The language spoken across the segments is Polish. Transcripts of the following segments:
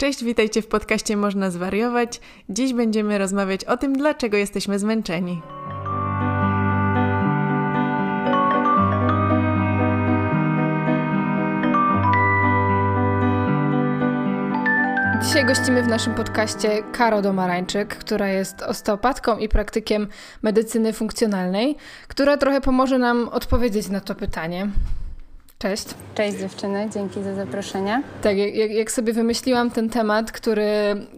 Cześć, witajcie w podcaście Można Zwariować. Dziś będziemy rozmawiać o tym, dlaczego jesteśmy zmęczeni. Dzisiaj gościmy w naszym podcaście Karo Domarańczyk, która jest osteopatką i praktykiem medycyny funkcjonalnej, która trochę pomoże nam odpowiedzieć na to pytanie. Cześć. Cześć dziewczyny, dzięki za zaproszenie. Tak, jak, jak, sobie wymyśliłam ten temat, który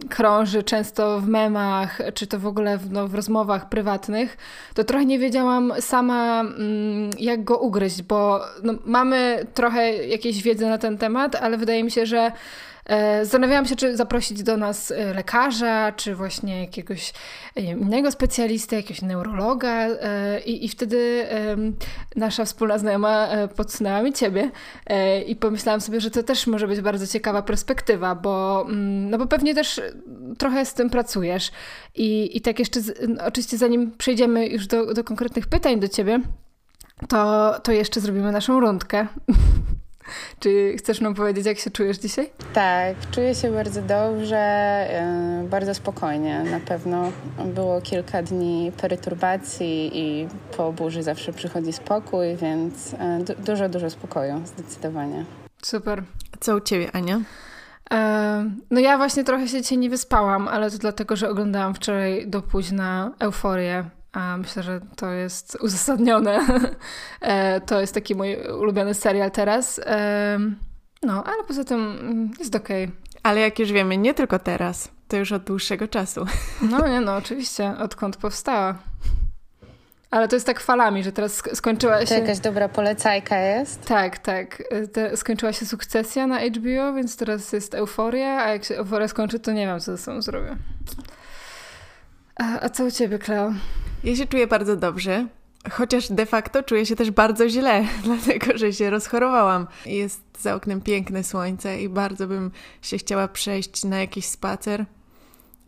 krąży często w memach, czy to w ogóle w, no, w rozmowach prywatnych, to trochę nie wiedziałam sama, mm, jak go ugryźć, bo no, mamy trochę jakiejś wiedzy na ten temat, ale wydaje mi się, że zastanawiałam się, czy zaprosić do nas e, lekarza, czy właśnie jakiegoś wiem, innego specjalisty, jakiegoś neurologa. E, I, i wtedy nasza wspólna znajoma podsunęła mi ciebie i pomyślałam sobie, że to też może być bardzo ciekawa perspektywa, bo, mm, no bo pewnie też trochę z tym pracujesz. I, i tak jeszcze, oczywiście zanim przejdziemy już do, do konkretnych pytań do ciebie, to, to jeszcze zrobimy naszą rundkę. Czy chcesz nam powiedzieć, jak się czujesz dzisiaj? Tak, czuję się bardzo dobrze, e, bardzo spokojnie. Na pewno było kilka dni perturbacji i po burzy zawsze przychodzi spokój, więc e, dużo, dużo spokoju, zdecydowanie. Super. Co u ciebie, Ania? E, no ja właśnie trochę się dzisiaj nie wyspałam, ale to dlatego, że oglądałam wczoraj do późna Euforię a myślę, że to jest uzasadnione. E, to jest taki mój ulubiony serial teraz. E, no, ale poza tym mm, jest okej. Okay. Ale jak już wiemy, nie tylko teraz, to już od dłuższego czasu. No nie, no oczywiście, odkąd powstała. Ale to jest tak falami, że teraz skończyła się... To jakaś dobra polecajka jest? Tak, tak. Te, skończyła się sukcesja na HBO, więc teraz jest euforia, a jak się euforia skończy, to nie wiem, co ze sobą zrobię. A, a co u ciebie, Kleo? Ja się czuję bardzo dobrze, chociaż de facto czuję się też bardzo źle, dlatego że się rozchorowałam. Jest za oknem piękne słońce i bardzo bym się chciała przejść na jakiś spacer.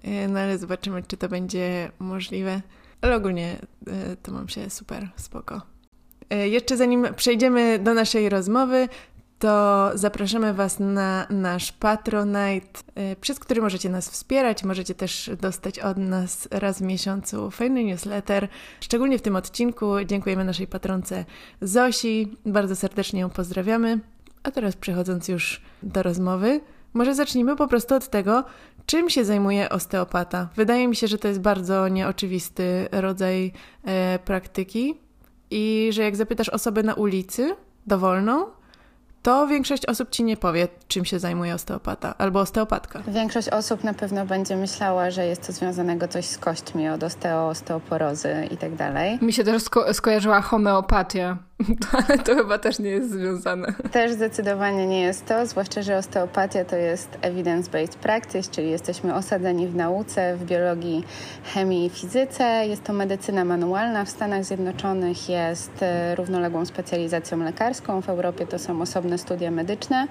E, no ale zobaczymy, czy to będzie możliwe. Ale ogólnie e, to mam się super, spoko. E, jeszcze zanim przejdziemy do naszej rozmowy, to zapraszamy Was na nasz Patronite, y, przez który możecie nas wspierać. Możecie też dostać od nas raz w miesiącu fajny newsletter. Szczególnie w tym odcinku dziękujemy naszej patronce Zosi. Bardzo serdecznie ją pozdrawiamy. A teraz przechodząc już do rozmowy, może zacznijmy po prostu od tego, czym się zajmuje osteopata. Wydaje mi się, że to jest bardzo nieoczywisty rodzaj e, praktyki i że jak zapytasz osobę na ulicy, dowolną, to większość osób ci nie powie, czym się zajmuje osteopata albo osteopatka. Większość osób na pewno będzie myślała, że jest to związanego coś z kośćmi, od osteo, osteoporozy i tak dalej. Mi się też sko skojarzyła homeopatia. Ale to chyba też nie jest związane. Też zdecydowanie nie jest to, zwłaszcza, że osteopatia to jest evidence-based practice, czyli jesteśmy osadzeni w nauce, w biologii, chemii i fizyce. Jest to medycyna manualna. W Stanach Zjednoczonych jest e, równoległą specjalizacją lekarską, w Europie to są osobne studia medyczne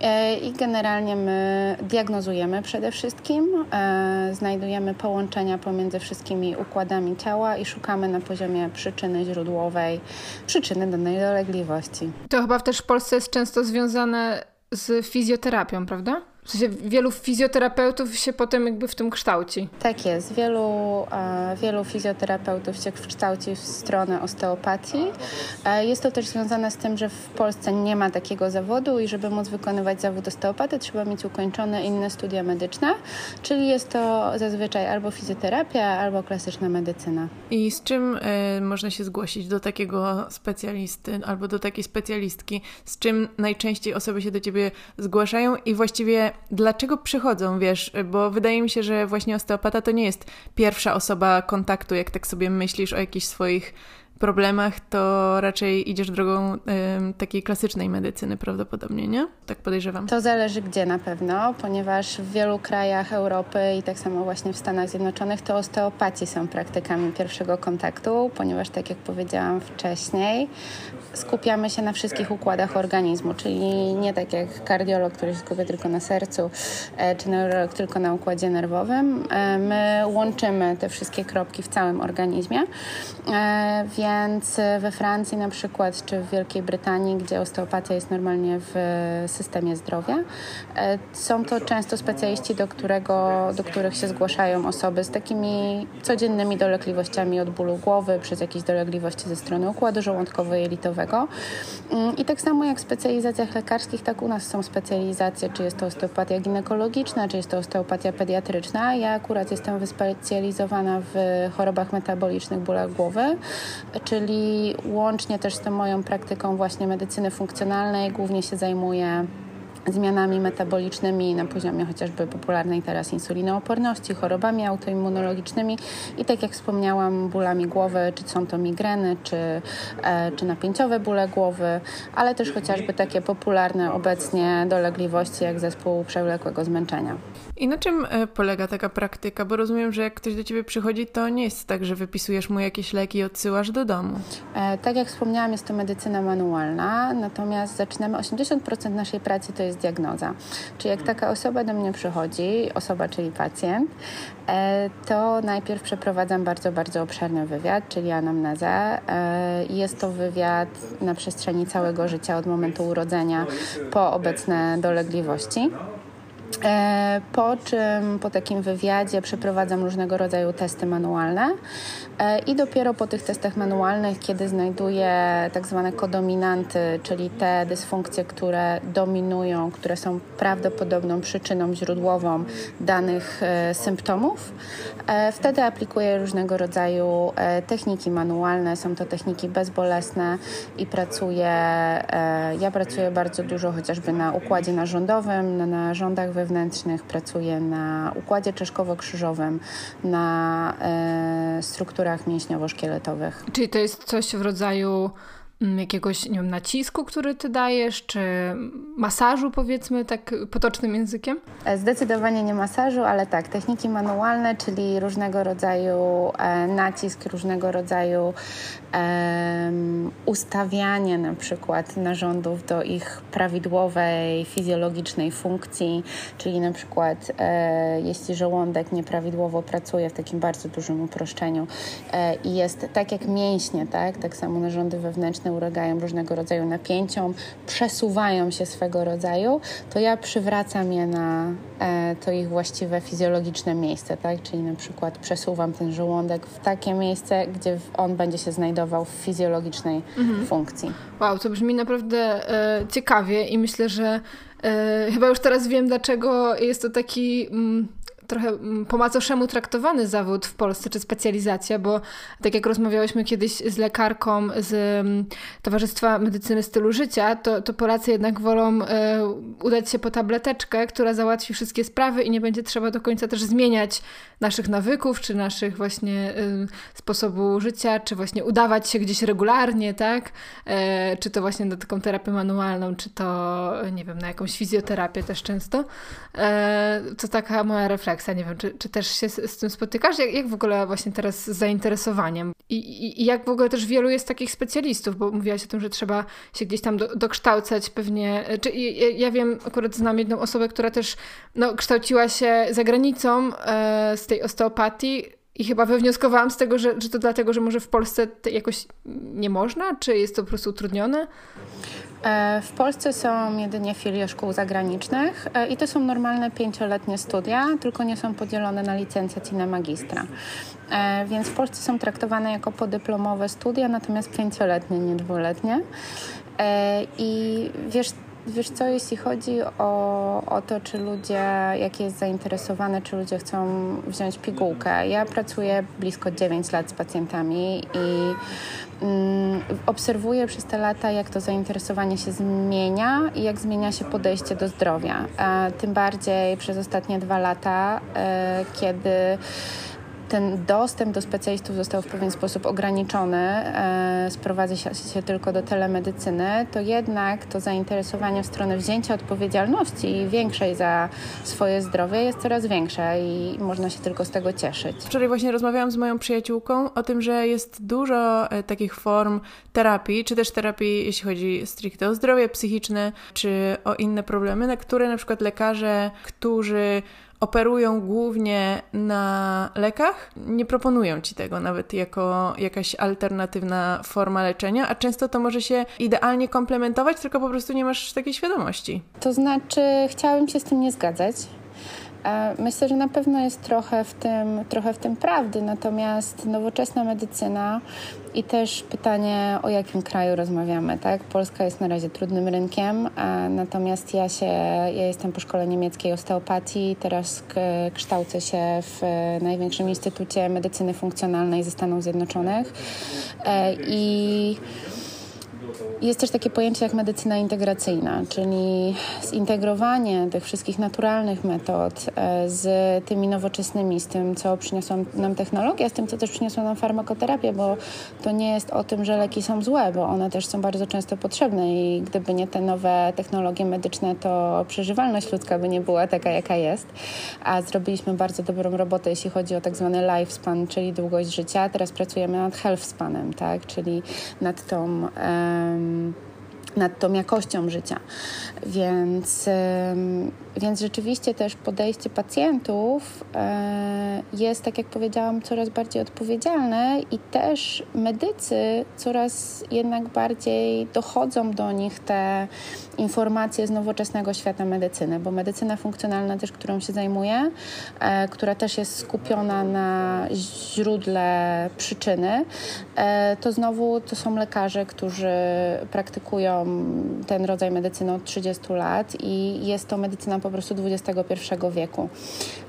e, i generalnie my diagnozujemy przede wszystkim, e, znajdujemy połączenia pomiędzy wszystkimi układami ciała i szukamy na poziomie przyczyny źródłowej, przyczyny przyczyny danej dolegliwości. To chyba też w Polsce jest często związane z fizjoterapią, prawda? W sensie wielu fizjoterapeutów się potem jakby w tym kształci. Tak jest. Wielu, e, wielu fizjoterapeutów się kształci w stronę osteopatii. E, jest to też związane z tym, że w Polsce nie ma takiego zawodu i żeby móc wykonywać zawód osteopaty trzeba mieć ukończone inne studia medyczne, czyli jest to zazwyczaj albo fizjoterapia, albo klasyczna medycyna. I z czym y, można się zgłosić do takiego specjalisty albo do takiej specjalistki? Z czym najczęściej osoby się do ciebie zgłaszają i właściwie dlaczego przychodzą, wiesz, bo wydaje mi się, że właśnie osteopata to nie jest pierwsza osoba kontaktu, jak tak sobie myślisz o jakichś swoich problemach, to raczej idziesz drogą y, takiej klasycznej medycyny prawdopodobnie, nie? Tak podejrzewam. To zależy gdzie na pewno, ponieważ w wielu krajach Europy i tak samo właśnie w Stanach Zjednoczonych to osteopaci są praktykami pierwszego kontaktu, ponieważ tak jak powiedziałam wcześniej, skupiamy się na wszystkich układach organizmu, czyli nie tak jak kardiolog, który się skupia tylko na sercu, e, czy neurolog tylko na układzie nerwowym. E, my łączymy te wszystkie kropki w całym organizmie, e, więc Więc we Francji na przykład, czy w Wielkiej Brytanii, gdzie osteopatia jest normalnie w systemie zdrowia, są to często specjaliści, do, którego, do których się zgłaszają osoby z takimi codziennymi dolegliwościami od bólu głowy, przez jakieś dolegliwości ze strony układu żołądkowo-jelitowego. Mm, I tak samo jak w specjalizacjach lekarskich, tak u nas są specjalizacje, czy jest to osteopatia ginekologiczna, czy jest to osteopatia pediatryczna. Ja akurat jestem wyspecjalizowana w chorobach metabolicznych, bólach głowy, czyli łącznie też z tą moją praktyką właśnie medycyny funkcjonalnej głównie się zajmuję zmianami metabolicznymi na poziomie chociażby popularnej teraz insulinooporności, chorobami autoimmunologicznymi i tak jak wspomniałam, bólami głowy, czy są to migreny, czy, e, czy napięciowe bóle głowy, ale też chociażby takie popularne obecnie dolegliwości jak zespół przewlekłego zmęczenia. I na czym e, polega taka praktyka? Bo rozumiem, że jak ktoś do ciebie przychodzi, to nie jest tak, że wypisujesz mu jakieś leki i odsyłasz do domu. E, tak jak wspomniałam, jest to medycyna manualna, natomiast zaczynamy 80% naszej pracy to jest diagnoza. Czyli jak taka osoba do mnie przychodzi, osoba, czyli pacjent, e, to najpierw przeprowadzam bardzo, bardzo obszerny wywiad, czyli anamnezę. Jest to wywiad na przestrzeni całego życia, od momentu urodzenia po obecne dolegliwości. E, po czym po takim wywiadzie przeprowadzam różnego rodzaju testy manualne e, i dopiero po tych testach manualnych, kiedy znajduję tak zwane kodominanty, czyli te dysfunkcje, które dominują, które są prawdopodobną przyczyną źródłową danych e, symptomów, wtedy aplikuję różnego rodzaju techniki manualne. Są to techniki bezbolesne i pracuję, ja pracuję bardzo dużo chociażby na układzie narządowym, na narządach wewnętrznych, pracuję na układzie czeszkowo-krzyżowym, na e, strukturach mięśniowo-szkieletowych. Czyli to jest coś w rodzaju jakiegoś nie wiem, nacisku, który ty dajesz, czy masażu powiedzmy tak potocznym językiem? E, zdecydowanie nie masażu, ale tak, techniki manualne, czyli różnego rodzaju e, nacisk, różnego rodzaju e, ustawianie na przykład narządów do ich prawidłowej fizjologicznej funkcji, czyli na przykład e, jeśli żołądek nieprawidłowo pracuje w takim bardzo dużym uproszczeniu e, i jest tak jak mięśnie, tak, tak samo narządy wewnętrzne ulegają różnego rodzaju napięciom, przesuwają się swego rodzaju, to ja przywracam je na e, to ich właściwe fizjologiczne miejsce, tak? Czyli na przykład przesuwam ten żołądek w takie miejsce, gdzie on będzie się znajdował w fizjologicznej mhm. funkcji. Wow, to brzmi naprawdę e, ciekawie i myślę, że e, chyba już teraz wiem, dlaczego jest to taki. Mm, trochę mm, po macoszemu traktowany zawód w Polsce, czy specjalizacja, bo tak jak rozmawiałyśmy kiedyś z lekarką z mm, Towarzystwa Medycyny Stylu Życia, to, to Polacy jednak wolą e, udać się po tableteczkę, która załatwi wszystkie sprawy i nie będzie trzeba do końca też zmieniać naszych nawyków, czy naszych właśnie e, sposobu życia, czy właśnie udawać się gdzieś regularnie, tak? E, czy to właśnie na taką terapię manualną, czy to, nie wiem, na jakąś fizjoterapię też często. to taka moja refleksja refleksja. Nie wiem, czy, czy też się z, z tym spotykasz? Jak, jak w ogóle właśnie teraz z zainteresowaniem? I, i, I, jak w ogóle też wielu jest takich specjalistów, bo mówiłaś o tym, że trzeba się gdzieś tam do, dokształcać pewnie. Czy, ja, ja, wiem, akurat znam jedną osobę, która też no, kształciła się za granicą e, z tej osteopatii, i chyba wywnioskowałam z tego, że, że to dlatego, że może w Polsce jakoś nie można, czy jest to po prostu utrudnione? E, w Polsce są jedynie filie szkół zagranicznych e, i to są normalne pięcioletnie studia, tylko nie są podzielone na licencjat i na magistra. E, więc w Polsce są traktowane jako podyplomowe studia, natomiast pięcioletnie, nie dwuletnie. I wiesz, Wiesz co, jeśli chodzi o, o to, czy ludzie, jakie jest zainteresowane, czy ludzie chcą wziąć pigułkę. Ja pracuję blisko 9 lat z pacjentami i mm, obserwuję przez te lata, jak to zainteresowanie się zmienia i jak zmienia się podejście do zdrowia. A tym bardziej przez ostatnie dwa lata, e, kiedy ten dostęp do specjalistów został w pewien sposób ograniczony, e, sprowadza się, tylko do telemedycyny, to jednak to zainteresowanie w stronę wzięcia odpowiedzialności większej za swoje zdrowie jest coraz większe i można się tylko z tego cieszyć. Wczoraj właśnie rozmawiałam z moją przyjaciółką o tym, że jest dużo e, takich form terapii, czy też terapii, jeśli chodzi stricte o zdrowie psychiczne, czy o inne problemy, na które na przykład lekarze, którzy operują głównie na lekach, nie proponują ci tego nawet jako jakaś alternatywna forma leczenia, a często to może się idealnie komplementować, tylko po prostu nie masz takiej świadomości. To znaczy, chciałabym się z tym nie zgadzać. E, myślę, że na pewno jest trochę w tym, trochę w tym prawdy, natomiast nowoczesna medycyna i też pytanie, o jakim kraju rozmawiamy, tak? Polska jest na razie trudnym rynkiem, natomiast ja się, ja jestem po szkole niemieckiej osteopatii, teraz kształcę się w największym Instytucie Medycyny Funkcjonalnej ze Stanów Zjednoczonych. E, i jest też takie pojęcie jak medycyna integracyjna, czyli zintegrowanie tych wszystkich naturalnych metod e, z tymi nowoczesnymi, z tym, co przyniosła nam technologia, z tym, co też przyniosła nam farmakoterapia, bo to nie jest o tym, że leki są złe, bo one też są bardzo często potrzebne i gdyby nie te nowe technologie medyczne, to przeżywalność ludzka by nie była taka, jaka jest. A zrobiliśmy bardzo dobrą robotę, jeśli chodzi o tak zwany lifespan, czyli długość życia. Teraz pracujemy nad healthspanem, tak? czyli nad tą um, nad tą jakością życia. Więc, więc rzeczywiście też podejście pacjentów e, jest, tak jak powiedziałam, coraz bardziej odpowiedzialne i też medycy coraz jednak bardziej dochodzą do nich te informacje z nowoczesnego świata medycyny, bo medycyna funkcjonalna też, którą się zajmuję, e, która też jest skupiona na źródle przyczyny, e, to znowu to są lekarze, którzy praktykują ten rodzaj medycyny od 30 lat i jest to medycyna po prostu XXI wieku.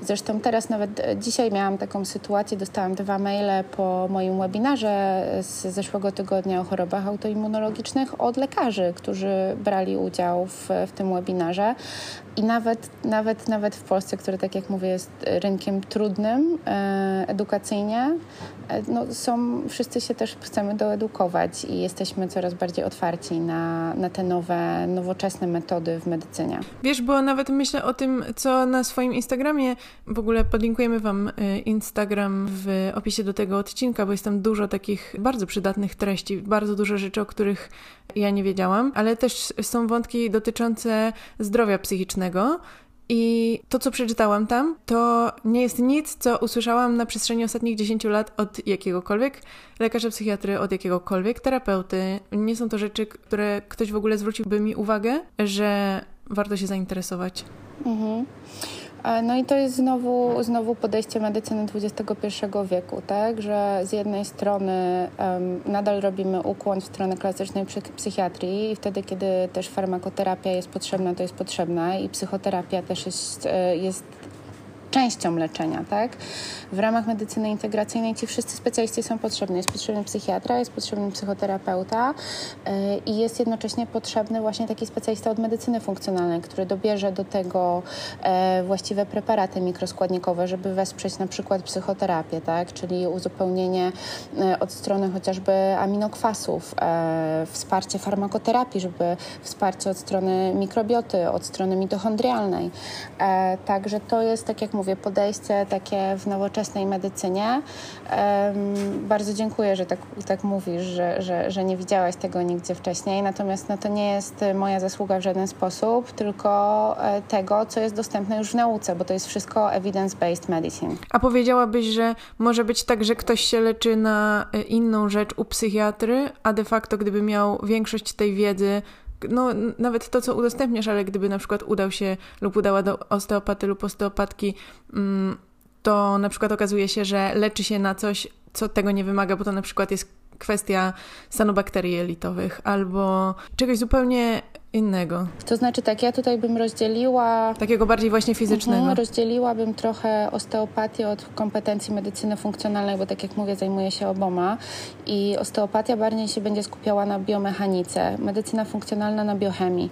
Zresztą teraz nawet e, dzisiaj miałam taką sytuację, dostałam dwa maile po moim webinarze z zeszłego tygodnia o chorobach autoimmunologicznych od lekarzy, którzy brali udział w, w tym webinarze. I nawet, nawet, nawet w Polsce, który, tak jak mówię, jest rynkiem trudnym e, edukacyjnie, e, no, są, wszyscy się też chcemy doedukować i jesteśmy coraz bardziej otwarci na, na te nowe, nowoczesne metody w medycynie. Wiesz, bo nawet myślę o tym, co na swoim Instagramie, w ogóle podlinkujemy Wam e, Instagram w opisie do tego odcinka, bo jest tam dużo takich bardzo przydatnych treści, bardzo dużo rzeczy, o których ja nie wiedziałam, ale też są wątki dotyczące zdrowia psychicznego. I to, co przeczytałam tam, to nie jest nic, co usłyszałam na przestrzeni ostatnich 10 lat od jakiegokolwiek lekarza psychiatry, od jakiegokolwiek terapeuty. Nie są to rzeczy, które ktoś w ogóle zwróciłby mi uwagę, że warto się zainteresować. Mhm. No i to jest znowu, znowu podejście medycyny XXI wieku, tak? że z jednej strony um, nadal robimy ukłon w stronę klasycznej psychiatrii i wtedy, kiedy też farmakoterapia jest potrzebna, to jest potrzebna i psychoterapia też jest, e, jest częścią leczenia, tak? W ramach medycyny integracyjnej ci wszyscy specjaliści są potrzebni. Jest potrzebny psychiatra, jest potrzebny psychoterapeuta yy, i jest jednocześnie potrzebny właśnie taki specjalista od medycyny funkcjonalnej, który dobierze do tego yy, właściwe preparaty mikroskładnikowe, żeby wesprzeć na przykład psychoterapię, tak? Czyli uzupełnienie yy, od strony chociażby aminokwasów, wsparcie farmakoterapii, żeby wsparcie od strony mikrobioty, od strony mitochondrialnej. Także to jest, tak jak mówię, podejście takie w nowoczesnej medycynie. Bardzo dziękuję, że tak, tak mówisz, że, że, że nie widziałaś tego nigdzie wcześniej. Natomiast no, to nie jest moja zasługa w żaden sposób, tylko e, tego, co jest dostępne już w nauce, bo to jest wszystko evidence-based medicine. A powiedziałabyś, że może być tak, że ktoś się leczy na e, inną rzecz u psychiatry, a de facto gdyby miał większość tej wiedzy no, nawet to, co udostępniasz, ale gdyby na przykład udał się lub udała do osteopaty lub osteopatki, mm, to na przykład okazuje się, że leczy się na coś, co tego nie wymaga, bo to na przykład jest kwestia stanu bakterii jelitowych albo czegoś zupełnie innego. To znaczy tak, ja tutaj bym rozdzieliła... Takiego bardziej właśnie fizycznego. Mhm, rozdzieliłabym trochę osteopatię od kompetencji medycyny funkcjonalnej, bo tak jak mówię, zajmuję się oboma i osteopatia bardziej się będzie skupiała na biomechanice, medycyna funkcjonalna na biochemii,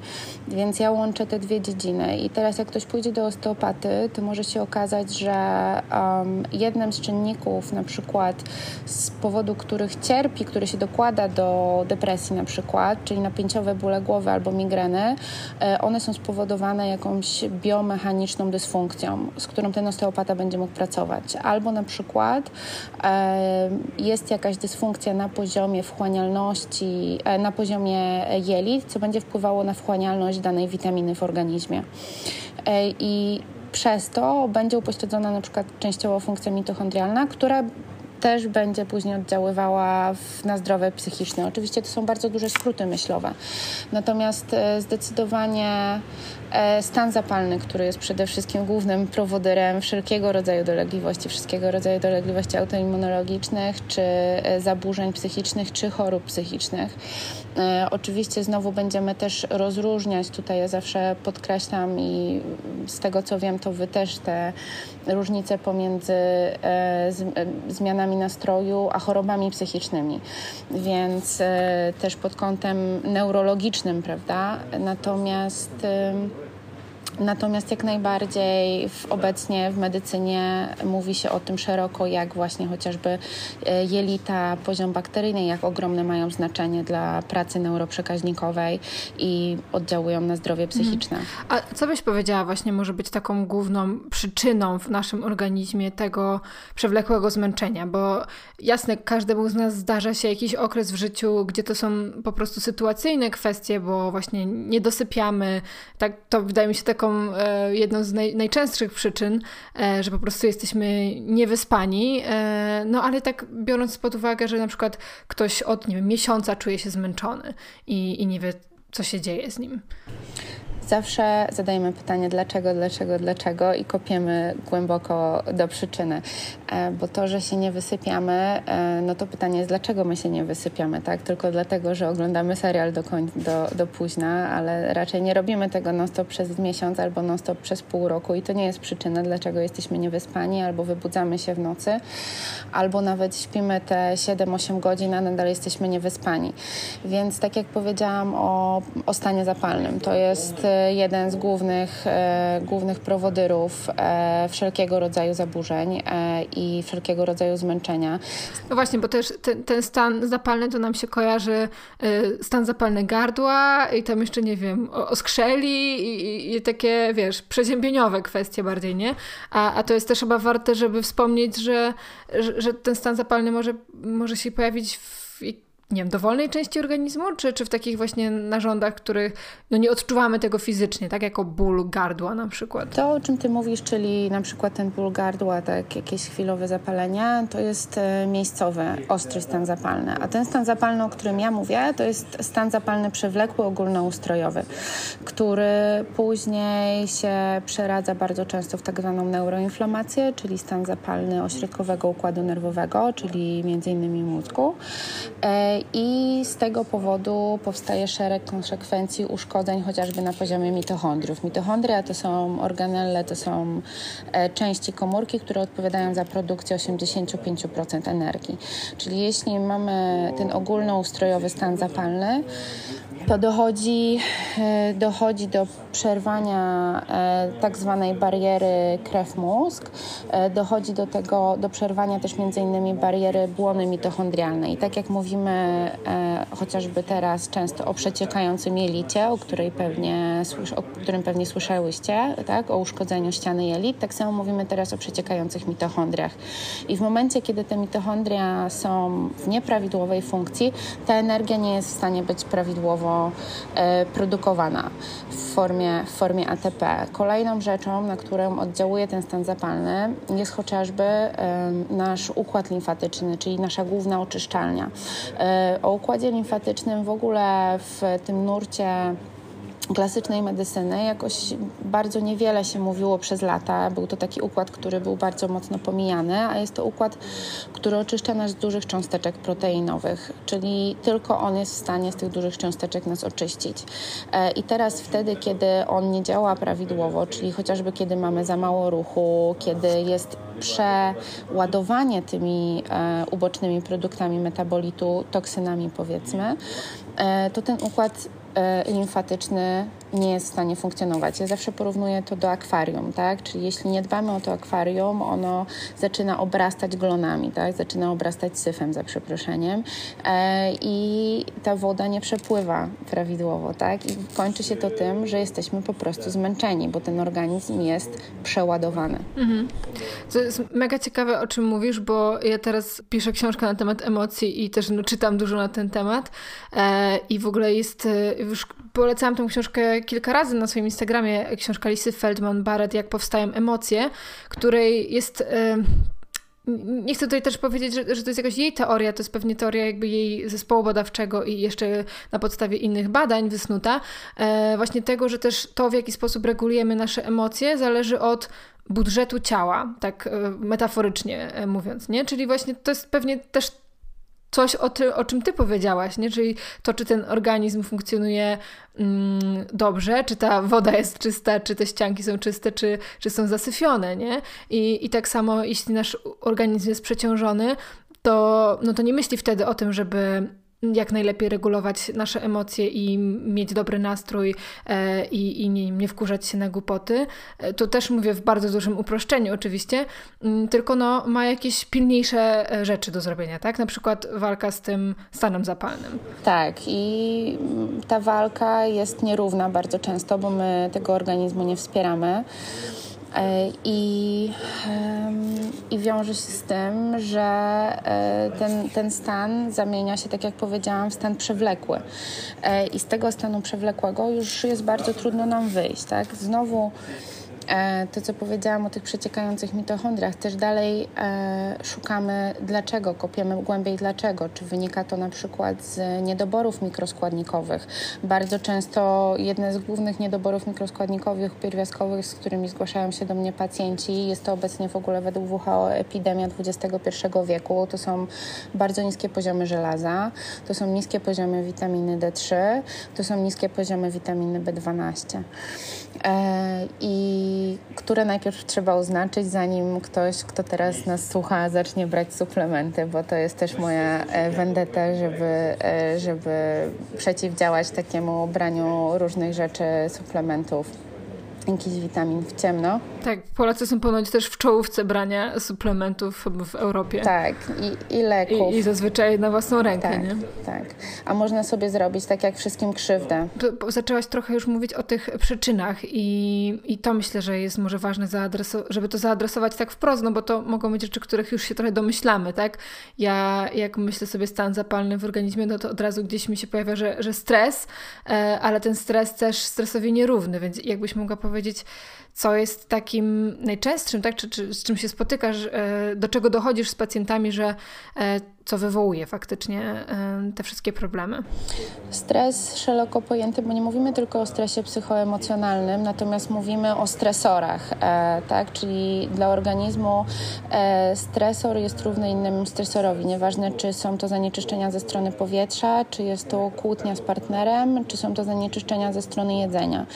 więc ja łączę te dwie dziedziny i teraz jak ktoś pójdzie do osteopaty, to może się okazać, że um, jednym z czynników na przykład z powodu których cierpi, który się dokłada do depresji na przykład, czyli napięciowe bóle głowy albo migreny, migreny, e, one są spowodowane jakąś biomechaniczną dysfunkcją, z którą ten osteopata będzie mógł pracować. Albo na przykład e, jest jakaś dysfunkcja na poziomie wchłanialności, e, na poziomie jelit, co będzie wpływało na wchłanialność danej witaminy w organizmie. I przez to będzie upośledzona na przykład częściowo funkcja mitochondrialna, która też będzie później oddziaływała w, na zdrowie psychiczne. Oczywiście to są bardzo duże skróty myślowe. Natomiast e, zdecydowanie stan zapalny, który jest przede wszystkim głównym prowodyrem wszelkiego rodzaju dolegliwości, wszystkiego rodzaju dolegliwości autoimmunologicznych, czy e, zaburzeń psychicznych, czy chorób psychicznych. Oczywiście znowu będziemy też rozróżniać, tutaj ja zawsze podkreślam i z tego co wiem, to wy też te różnice pomiędzy zmianami nastroju, a chorobami psychicznymi. Więc e, też pod kątem neurologicznym, prawda? Natomiast Natomiast jak najbardziej w, obecnie w medycynie mówi się o tym szeroko, jak właśnie chociażby e, jelita, poziom bakteryjny, jak ogromne mają znaczenie dla pracy neuroprzekaźnikowej i oddziałują na zdrowie mhm. psychiczne. A co byś powiedziała właśnie może być taką główną przyczyną w naszym organizmie tego przewlekłego zmęczenia? Bo jasne, każdemu z nas zdarza się jakiś okres w życiu, gdzie to są po prostu sytuacyjne kwestie, bo właśnie nie dosypiamy. Tak, to wydaje mi się taką e, jedną z naj, najczęstszych przyczyn, e, że po prostu jesteśmy niewyspani. E, no ale tak biorąc pod uwagę, że na przykład ktoś od nie wiem, miesiąca czuje się zmęczony i, i nie wie, co się dzieje z nim zawsze zadajemy pytanie dlaczego, dlaczego, dlaczego i kopiemy głęboko do przyczyny. E, bo to, że się nie wysypiamy, e, no to pytanie jest, dlaczego my się nie wysypiamy, tak? Tylko dlatego, że oglądamy serial do, koń, do, do późna, ale raczej nie robimy tego non-stop przez miesiąc albo non-stop przez pół roku i to nie jest przyczyna, dlaczego jesteśmy niewyspani albo wybudzamy się w nocy, albo nawet śpimy te 7-8 godzin, a nadal jesteśmy niewyspani. Więc tak jak powiedziałam o, o stanie zapalnym, to jest jeden z głównych, e, głównych prowodyrów e, wszelkiego rodzaju zaburzeń e, i wszelkiego rodzaju zmęczenia. No właśnie, bo też ten, ten stan zapalny to nam się kojarzy stan zapalny gardła i tam jeszcze, nie wiem, oskrzeli i, i takie, wiesz, przeziębieniowe kwestie bardziej, nie? A, a to jest też chyba warte, żeby wspomnieć, że, że, że ten stan zapalny może, może się pojawić w nie wiem, dowolnej części organizmu, czy, czy w takich właśnie narządach, których no nie odczuwamy tego fizycznie, tak jako ból gardła na przykład? To, o czym ty mówisz, czyli na przykład ten ból gardła, tak jakieś chwilowe zapalenie, to jest e, miejscowy, ostry stan zapalny. A ten stan zapalny, o którym ja mówię, to jest stan zapalny przewlekły, ogólnoustrojowy, który później się przeradza bardzo często w tak zwaną neuroinflamację, czyli stan zapalny ośrodkowego układu nerwowego, czyli między innymi mózgu e, i z tego powodu powstaje szereg konsekwencji uszkodzeń chociażby na poziomie mitochondriów. Mitochondria to są organelle, to są e, części komórki, które odpowiadają za produkcję 85% energii. Czyli jeśli mamy ten ogólnoustrojowy stan zapalny, to dochodzi, e, dochodzi do przerwania e, tak zwanej bariery krew-mózg, e, dochodzi do tego, do przerwania też między innymi bariery błony mitochondrialnej. Tak jak mówimy chociażby teraz często o przeciekającym jelicie, o, której pewnie, o którym pewnie słyszałyście, tak? o uszkodzeniu ściany jelit, tak samo mówimy teraz o przeciekających mitochondriach. I w momencie, kiedy te mitochondria są w nieprawidłowej funkcji, ta energia nie jest w stanie być prawidłowo E, produkowana w formie, w formie ATP. Kolejną rzeczą, na którą oddziałuje ten stan zapalny, jest chociażby nasz układ limfatyczny, czyli nasza główna oczyszczalnia. E, o układzie limfatycznym w ogóle w tym nurcie klasycznej medycyny jakoś bardzo niewiele się mówiło przez lata. Był to taki układ, który był bardzo mocno pomijany, a jest to układ, który oczyszcza nas z dużych cząsteczek proteinowych, czyli tylko on jest w stanie z tych dużych cząsteczek nas oczyścić. E, I teraz wtedy, kiedy on nie działa prawidłowo, czyli chociażby kiedy mamy za mało ruchu, kiedy jest przeładowanie tymi e, ubocznymi produktami metabolitu, toksynami powiedzmy, e, to ten układ limfatyczny nie jest w stanie funkcjonować. Ja zawsze porównuję to do akwarium, tak? Czyli jeśli nie dbamy o to akwarium, ono zaczyna obrastać glonami, tak? Zaczyna obrastać syfem, za przeproszeniem e, i ta woda nie przepływa prawidłowo, tak? I kończy się to tym, że jesteśmy po prostu zmęczeni, bo ten organizm jest przeładowany. Mhm. To jest mega ciekawe, o czym mówisz, bo ja teraz piszę książkę na temat emocji i też no, czytam dużo na ten temat e, i w ogóle jest, e, już polecałam tę książkę kilka razy na swoim Instagramie, książka Lisy Feldman-Barrett, Jak powstają emocje, której jest... Nie chcę tutaj też powiedzieć, że, że to jest jakaś jej teoria, to jest pewnie teoria jakby jej zespołu badawczego i jeszcze na podstawie innych badań wysnuta. E, właśnie tego, że też to, w jaki sposób regulujemy nasze emocje, zależy od budżetu ciała, tak e, metaforycznie e, mówiąc, nie? Czyli właśnie to jest pewnie też coś, o, ty, o czym ty powiedziałaś, nie? Czyli to, czy ten organizm funkcjonuje mm, dobrze, czy ta woda jest czysta, czy te ścianki są czyste, czy, czy są zasyfione, nie? I, I tak samo, jeśli nasz organizm jest przeciążony, to, no to nie myśli wtedy o tym, żeby jak najlepiej regulować nasze emocje i mieć dobry nastrój e, i, i nie, nie wkurzać się na głupoty. E, to też mówię w bardzo dużym uproszczeniu oczywiście, mm, tylko no, ma jakieś pilniejsze e, rzeczy do zrobienia, tak? Na przykład walka z tym stanem zapalnym. Tak i ta walka jest nierówna bardzo często, bo my tego organizmu nie wspieramy. E, I, I wiąże się z tym, że e, ten, ten stan zamienia się, tak jak powiedziałam, w stan przewlekły. E, I z tego stanu przewlekłego już jest bardzo trudno nam wyjść. Tak? Znowu to, co powiedziałam o tych przeciekających mitochondriach, też dalej e, szukamy dlaczego, kopiemy głębiej dlaczego. Czy wynika to na przykład z niedoborów mikroskładnikowych. Bardzo często jedne z głównych niedoborów mikroskładnikowych pierwiastkowych, z którymi zgłaszają się do mnie pacjenci, jest to obecnie w ogóle według WHO epidemia XXI wieku. To są bardzo niskie poziomy żelaza, to są niskie poziomy witaminy D3, to są niskie poziomy witaminy B12. E, które najpierw trzeba oznaczyć, zanim ktoś, kto teraz nas słucha, zacznie brać suplementy, bo to jest też moja e, vendetta, żeby, e, żeby przeciwdziałać takiemu braniu różnych rzeczy, suplementów jakichś witamin w ciemno. Tak, Polacy są ponoć też w czołówce brania suplementów w Europie. Tak, i, i leków. I, I, zazwyczaj na własną rękę, tak, nie? Tak, a można sobie zrobić tak jak wszystkim krzywdę. Zaczęłaś trochę już mówić o tych przyczynach i, i to myślę, że jest może ważne, żeby to zaadresować tak wprost, no bo to mogą być rzeczy, których już się trochę domyślamy, tak? Ja jak myślę sobie stan zapalny w organizmie, no to od razu gdzieś mi się pojawia, że, że stres, e, ale ten stres też stresowi nierówny, więc jakbyś mogła powiedzieć, высвободить co jest takim najczęstszym, tak? Czy, czy z czym się spotykasz, e, do czego dochodzisz z pacjentami, że e, co wywołuje faktycznie te wszystkie problemy? Stres szeroko pojęty, bo nie mówimy tylko o stresie psychoemocjonalnym, natomiast mówimy o stresorach, e, tak? Czyli dla organizmu stresor jest równy innemu stresorowi. Nieważne, czy są to zanieczyszczenia ze strony powietrza, czy jest to kłótnia z partnerem, czy są to zanieczyszczenia ze strony jedzenia.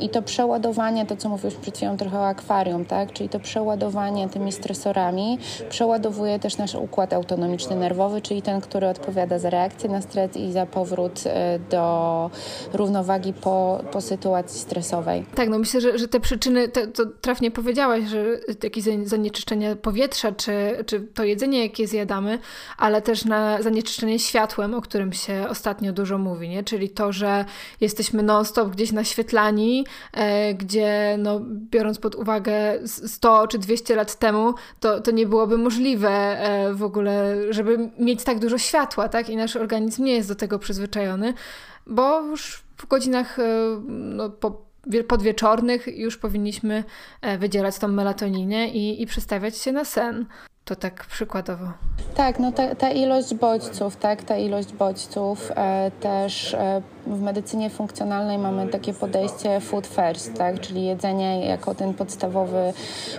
I to przeładowanie, to co mówiłeś przed chwilą trochę o akwarium, tak? czyli to przeładowanie tymi stresorami przeładowuje też nasz układ autonomiczny nerwowy, czyli ten, który odpowiada za reakcję na stres i za powrót e, do równowagi po, po sytuacji stresowej. Tak, no myślę, że, że te przyczyny, to, to trafnie powiedziałaś, że jakieś zanieczyszczenie powietrza, czy, czy to jedzenie, jakie zjadamy, ale też na zanieczyszczenie światłem, o którym się ostatnio dużo mówi, nie? czyli to, że jesteśmy non-stop gdzieś naświetlani, e, gdzie no, biorąc pod uwagę 100 czy 200 lat temu, to, to nie byłoby możliwe e, w ogóle, żeby mieć tak dużo światła, tak? I nasz organizm nie jest do tego przyzwyczajony, bo już w godzinach e, no, po podwieczornych już powinniśmy e, wydzielać tą melatoninę i, i przestawiać się na sen. To tak przykładowo. Tak, no ta, ta ilość bodźców, tak, ta ilość bodźców e, też e, w medycynie funkcjonalnej mamy takie podejście food first, tak, czyli jedzenie jako ten podstawowy,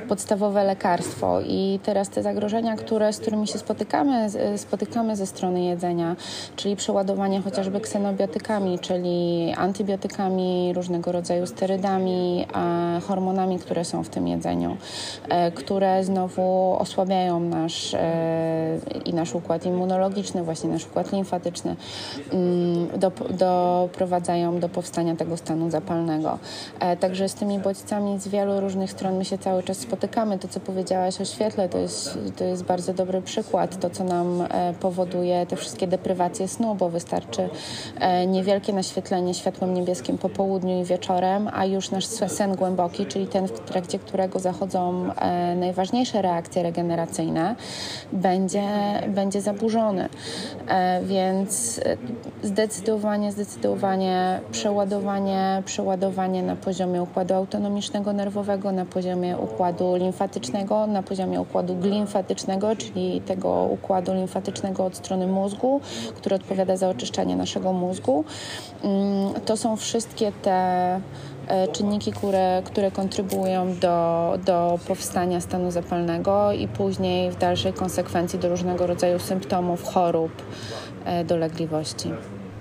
podstawowe lekarstwo. I teraz te zagrożenia, które, z którymi się spotykamy, spotykamy ze strony jedzenia, czyli przeładowanie chociażby ksenobiotykami, czyli antybiotykami, różnego rodzaju sterydami, hormonami, które są w tym jedzeniu, e, które znowu osłabiają nasz e, i nasz układ immunologiczny, właśnie nasz układ limfatyczny, mm, do, doprowadzają do powstania tego stanu zapalnego. E, także z tymi bodźcami z wielu różnych stron my się cały czas spotykamy. To, co powiedziałaś o świetle, to jest, to jest bardzo dobry przykład. To, co nam e, powoduje te wszystkie deprywacje snu, bo wystarczy niewielkie naświetlenie światłem niebieskim po południu i wieczorem, a już nasz sen głęboki, czyli ten, w trakcie którego zachodzą najważniejsze reakcje regeneracyjne, będzie, będzie zaburzony. E, więc zdecydowanie, zdecydowanie zdecydowanie przeładowanie, przeładowanie na poziomie układu autonomicznego nerwowego, na poziomie układu limfatycznego, na poziomie układu glimfatycznego, czyli tego układu limfatycznego od strony mózgu, który odpowiada za oczyszczanie naszego mózgu. Mm, to są wszystkie te E, czynniki, które, które kontrybują do, do powstania stanu zapalnego i później w dalszej konsekwencji do różnego rodzaju symptomów, chorób, e, dolegliwości.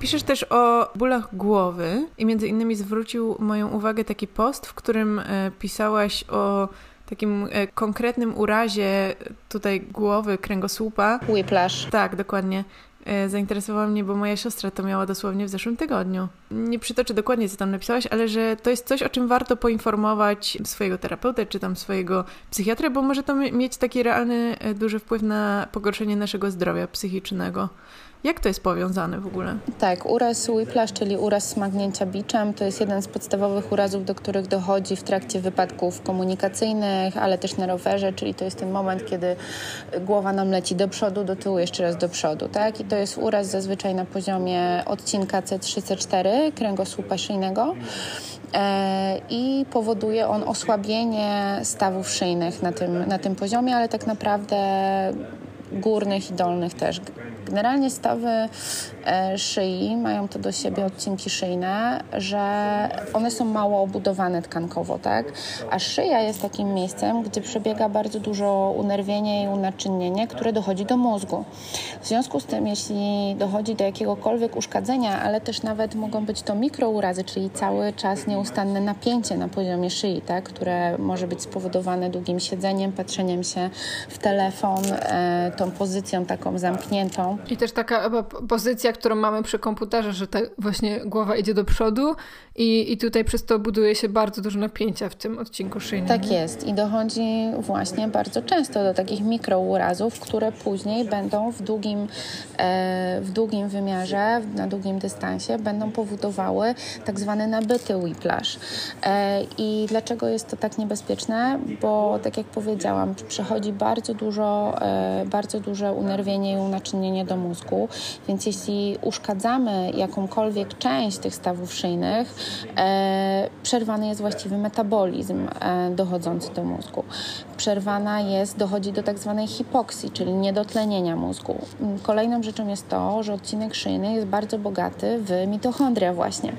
Piszesz też o bólach głowy i między innymi zwrócił moją uwagę taki post, w którym e, pisałaś o takim konkretnym urazie tutaj głowy, kręgosłupa. Whiplash. Tak, dokładnie. E, zainteresowała mnie, bo moja siostra to miała dosłownie w zeszłym tygodniu. Nie przytoczę dokładnie, co tam napisałaś, ale że to jest coś, o czym warto poinformować swojego terapeutę, czy tam swojego psychiatrę, bo może to mieć taki realny, e, duży wpływ na pogorszenie naszego zdrowia psychicznego. Jak to jest powiązane w ogóle? Tak, uraz whiplash, czyli uraz smagnięcia biczem, to jest jeden z podstawowych urazów, do których dochodzi w trakcie wypadków komunikacyjnych, ale też na rowerze, czyli to jest ten moment, kiedy głowa nam leci do przodu, do tyłu, jeszcze raz do przodu, tak? I to jest uraz zazwyczaj na poziomie odcinka C3-C4 kręgosłupa szyjnego e, i powoduje on osłabienie stawów szyjnych na tym, na tym poziomie, ale tak naprawdę górnych i dolnych też. Generalnie stawy e, szyi mają to do siebie odcinki szyjne, że one są mało obudowane tkankowo, tak? A szyja jest takim miejscem, gdzie przebiega bardzo dużo unerwienie i unaczynnienie, które dochodzi do mózgu. W związku z tym, jeśli dochodzi do jakiegokolwiek uszkadzenia, ale też nawet mogą być to mikrourazy, czyli cały czas nieustanne napięcie na poziomie szyi, tak? które może być spowodowane długim siedzeniem, patrzeniem się w telefon, e, tą pozycją taką zamkniętą, i też taka pozycja, którą mamy przy komputerze, że ta właśnie głowa idzie do przodu i, i tutaj przez to buduje się bardzo dużo napięcia w tym odcinku szyjnym. Tak jest i dochodzi właśnie bardzo często do takich mikrourazów, które później będą w długim, e, w długim wymiarze, na długim dystansie będą powodowały tak zwany nabyty whiplash. E, I dlaczego jest to tak niebezpieczne? Bo tak jak powiedziałam, przechodzi bardzo dużo, e, bardzo duże unerwienie i unaczynienie do mózgu, więc jeśli uszkadzamy jakąkolwiek część tych stawów szyjnych, przerwany jest właściwy metabolizm e, dochodzący do mózgu. Przerwana jest, dochodzi do tak zwanej hipoksji, czyli niedotlenienia mózgu. Kolejną rzeczą jest to, że odcinek szyjny jest bardzo bogaty w mitochondria właśnie.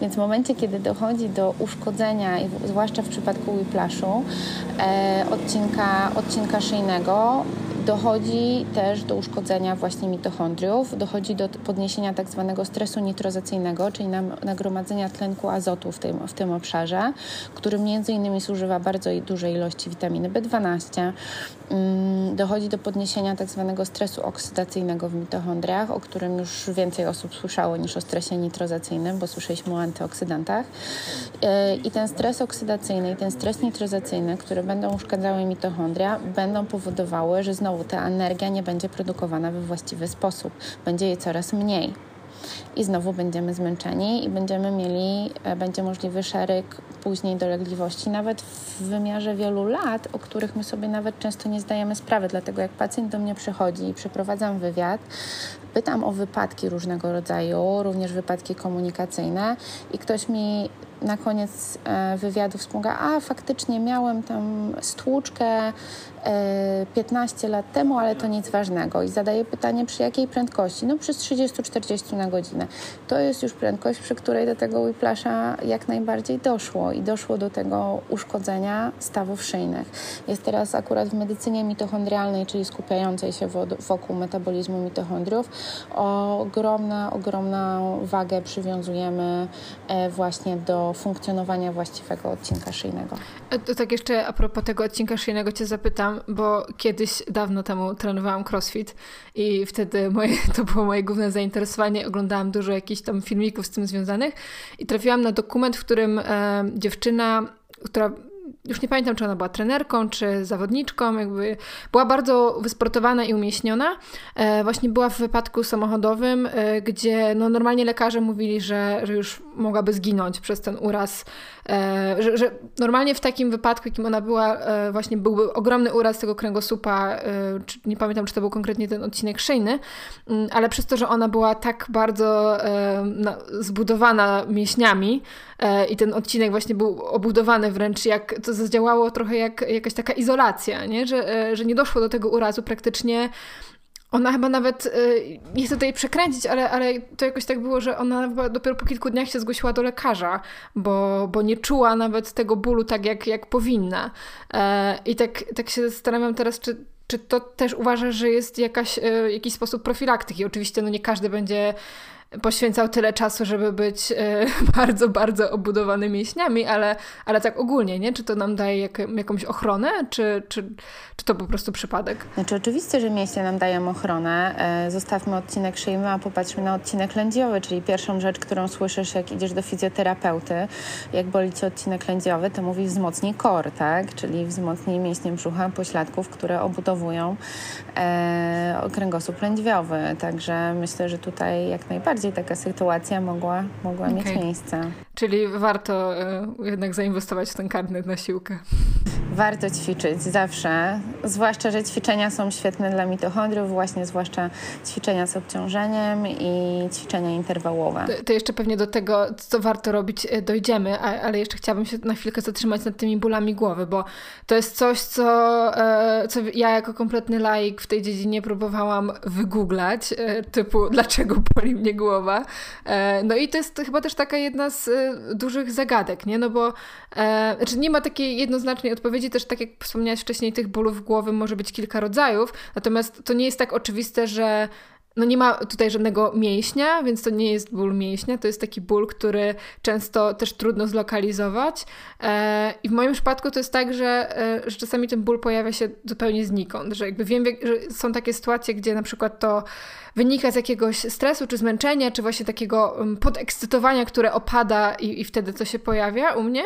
Więc w momencie, kiedy dochodzi do uszkodzenia, zwłaszcza w przypadku whiplashu, e, odcinka, odcinka szyjnego, Dochodzi też do uszkodzenia właśnie mitochondriów, dochodzi do podniesienia tak zwanego stresu nitrozacyjnego, czyli nagromadzenia tlenku azotu w tym, w tym obszarze, który między innymi zużywa bardzo dużej ilości witaminy B12. Mm, dochodzi do podniesienia tak zwanego stresu oksydacyjnego w mitochondriach, o którym już więcej osób słyszało niż o stresie nitrozacyjnym, bo słyszeliśmy o antyoksydantach. E, I ten stres oksydacyjny i ten stres nitrozacyjny, które będą uszkadzały mitochondria, będą powodowały, że znowu znowu ta energia nie będzie produkowana we właściwy sposób, będzie jej coraz mniej. I znowu będziemy zmęczeni i będziemy mieli, e, będzie możliwy szereg później dolegliwości, nawet w wymiarze wielu lat, o których my sobie nawet często nie zdajemy sprawy. Dlatego jak pacjent do mnie przychodzi i przeprowadzam wywiad, pytam o wypadki różnego rodzaju, również wypadki komunikacyjne i ktoś mi na koniec e, wywiadu wspomniał, a faktycznie miałem tam stłuczkę 15 e, lat temu, ale to nic ważnego. I zadaję pytanie, przy jakiej prędkości? No przy 30-40 na godzinę. To jest już prędkość, przy której do tego whiplasha jak najbardziej doszło i doszło do tego uszkodzenia stawów szyjnych. Jest teraz akurat w medycynie mitochondrialnej, czyli skupiającej się wokół metabolizmu mitochondriów, ogromna, ogromną wagę przywiązujemy e, właśnie do funkcjonowania właściwego odcinka szyjnego. E, to tak jeszcze a propos tego odcinka szyjnego Cię zapytam, bo kiedyś, dawno temu trenowałam crossfit i wtedy moje, to było moje główne zainteresowanie. Oglądałam dużo jakichś tam filmików z tym związanych i trafiłam na dokument, w którym e, dziewczyna, która już nie pamiętam, czy ona była trenerką, czy zawodniczką, jakby była bardzo wysportowana i umieśniona. E, właśnie była w wypadku samochodowym, e, gdzie no, normalnie lekarze mówili, że, że już mogłaby zginąć przez ten uraz. E, że, że, normalnie w takim wypadku, jakim ona była, e, właśnie byłby ogromny uraz tego kręgosłupa, e, nie pamiętam, czy to był konkretnie ten odcinek szyjny, mm, ale przez to, że ona była tak bardzo na, zbudowana mięśniami i ten odcinek właśnie był obudowany wręcz jak, to zadziałało trochę jak jakaś taka izolacja, nie? Że, że nie doszło do tego urazu praktycznie ona chyba nawet, y, nie chcę tutaj przekręcić, ale, ale to jakoś tak było, że ona dopiero po kilku dniach się zgłosiła do lekarza, bo, bo nie czuła nawet tego bólu tak, jak, jak powinna. E, I tak, tak się zastanawiam teraz, czy, czy to też uważasz, że jest jakaś, y, jakiś sposób profilaktyki? Oczywiście no nie każdy będzie poświęcał tyle czasu, żeby być e, bardzo, bardzo obudowany mięśniami, ale, ale tak ogólnie, nie? Czy to nam daje jak, jakąś ochronę, czy, czy, czy to po prostu przypadek? Znaczy oczywiście, że mięśnie nam dają ochronę. E, zostawmy odcinek szyjmy, a popatrzmy na odcinek lędziowy, czyli pierwszą rzecz, którą słyszysz, jak idziesz do fizjoterapeuty, jak boli cię odcinek lędziowy, to mówi wzmocnij kor, tak? Czyli wzmocnij mięśnie brzucha, pośladków, które obudowują e, kręgosłup lędźwiowy. Także myślę, że tutaj jak najbardziej bardziej taka sytuacja mogła, mogła okay. mieć miejsce. Czyli warto y, jednak zainwestować w ten karnet na siłkę. Warto ćwiczyć zawsze, zwłaszcza, że ćwiczenia są świetne dla mitochondriów, właśnie zwłaszcza ćwiczenia z obciążeniem i ćwiczenia interwałowe. To, to jeszcze pewnie do tego, co warto robić, e, dojdziemy, ale jeszcze chciałabym się na chwilkę zatrzymać nad tymi bólami głowy, bo to jest coś, co, e, co ja jako kompletny laik w tej dziedzinie próbowałam wygooglać, typu dlaczego boli mnie głowa. No i to jest chyba też taka jedna z dużych zagadek, nie? No bo e, znaczy nie ma takiej jednoznacznej odpowiedzi, też tak jak wspomniałaś wcześniej, tych bólów głowy może być kilka rodzajów, natomiast to nie jest tak oczywiste, że no nie ma tutaj żadnego mięśnia, więc to nie jest ból mięśnia, to jest taki ból, który często też trudno zlokalizować. E, I w moim przypadku to jest tak, że, e, że czasami ten ból pojawia się zupełnie znikąd, że jakby wiem, że są takie sytuacje, gdzie na przykład to wynika z jakiegoś stresu, czy zmęczenia, czy właśnie takiego mm, podekscytowania, które opada i, i wtedy to się pojawia u mnie.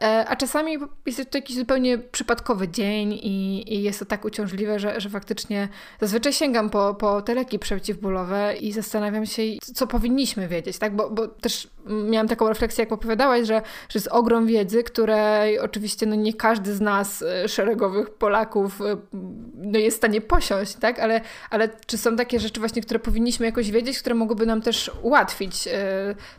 E, a czasami jest to jakiś zupełnie przypadkowy dzień i, i jest to tak uciążliwe, że, że faktycznie zazwyczaj sięgam po, po te leki przeciwbólowe i zastanawiam się, co powinniśmy wiedzieć, tak? Bo, bo też miałam taką refleksję, jak opowiadałaś, że, że jest ogrom wiedzy, której oczywiście no nie każdy z nas, e, szeregowych Polaków, e, no jest w stanie posiąść, tak? Ale, ale czy są takie rzeczy właśnie, które powinniśmy jakoś wiedzieć, które mogłyby nam też ułatwić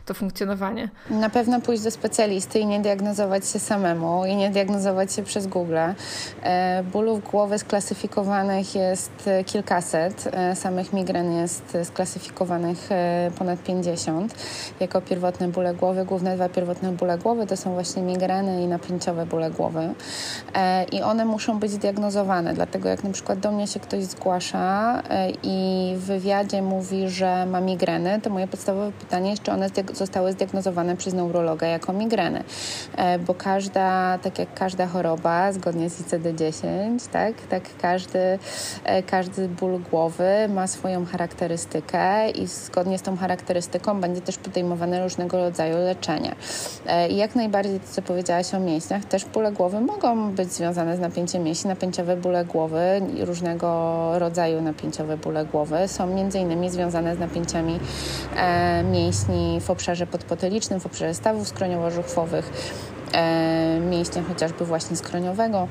to funkcjonowanie? Na pewno pójść do specjalisty i nie diagnozować się samemu i nie diagnozować się przez Google. E, bólów głowy sklasyfikowanych jest kilkaset, e, samych migren jest sklasyfikowanych ponad 50 jako pierwotne bóle głowy. Główne dwa pierwotne bóle głowy to są właśnie migreny i napięciowe bóle głowy. I one muszą być zdiagnozowane, dlatego jak na przykład do mnie się ktoś zgłasza i w wywiadzie mówi, że ma migreny, to moje podstawowe pytanie jest, czy one zostały zdiagnozowane przez neurologa jako migreny, bo każda, tak jak każda choroba, zgodnie z ICD-10, tak, tak każdy, e, każdy ból głowy ma swoją charakterystykę i zgodnie z tą charakterystyką będzie też podejmowane różnego rodzaju leczenie. I jak najbardziej to, co powiedziałaś o mięśniach, też bóle głowy mogą być związane z napięciem mięśni, napięciowe bóle głowy różnego rodzaju napięciowe bóle głowy są między innymi związane z napięciami e, mięśni w obszarze podpotelicznym, w obszarze stawów skroniowo-żuchwowych, e, mięśnia chociażby właśnie skroniowego.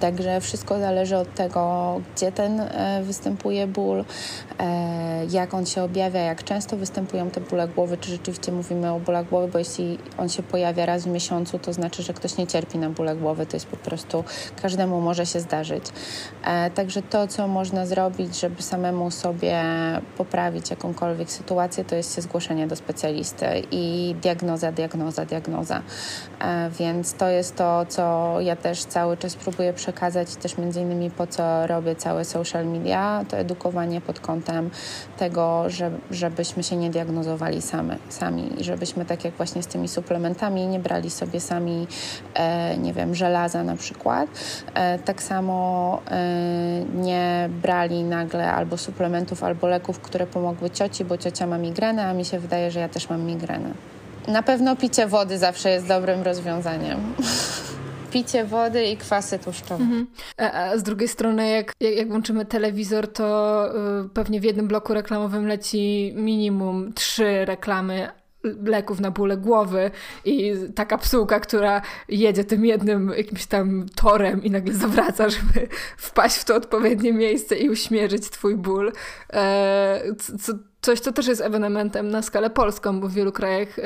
Także wszystko zależy od tego, gdzie ten e, występuje ból, e, jak on się objawia, jak często występują te bóle głowy, czy rzeczywiście mówimy o bólach głowy, bo jeśli on się pojawia raz w miesiącu, to znaczy, że ktoś nie cierpi na bóle głowy, to jest po prostu każdemu może się zdarzyć. E, także to, co można zrobić, żeby samemu sobie poprawić jakąkolwiek sytuację, to jest się zgłoszenie do specjalisty i diagnoza, diagnoza, diagnoza. Więc to jest to, co ja też cały czas próbuję przekazać też między innymi po co robię całe social media, to edukowanie pod kątem tego, że, żebyśmy się nie diagnozowali same, sami i żebyśmy tak jak właśnie z tymi suplementami nie brali sobie sami, e, nie wiem, żelaza na przykład, e, tak samo e, nie brali nagle albo suplementów, albo leków, które pomogły cioci, bo ciocia ma migrenę, a mi się wydaje, że ja też mam migrenę. Na pewno picie wody zawsze jest dobrym rozwiązaniem. picie wody i kwasy tłuszczowe. Mhm. A, a, z drugiej strony, jak, jak, jak włączymy telewizor, to y, pewnie w jednym bloku reklamowym leci minimum trzy reklamy leków na bóle głowy i ta kapsułka, która jedzie tym jednym jakimś tam torem i nagle zawraca, żeby wpaść w to odpowiednie miejsce i uśmierzyć twój ból. E, co, coś, co też jest ewenementem na skalę polską, bo w wielu krajach e,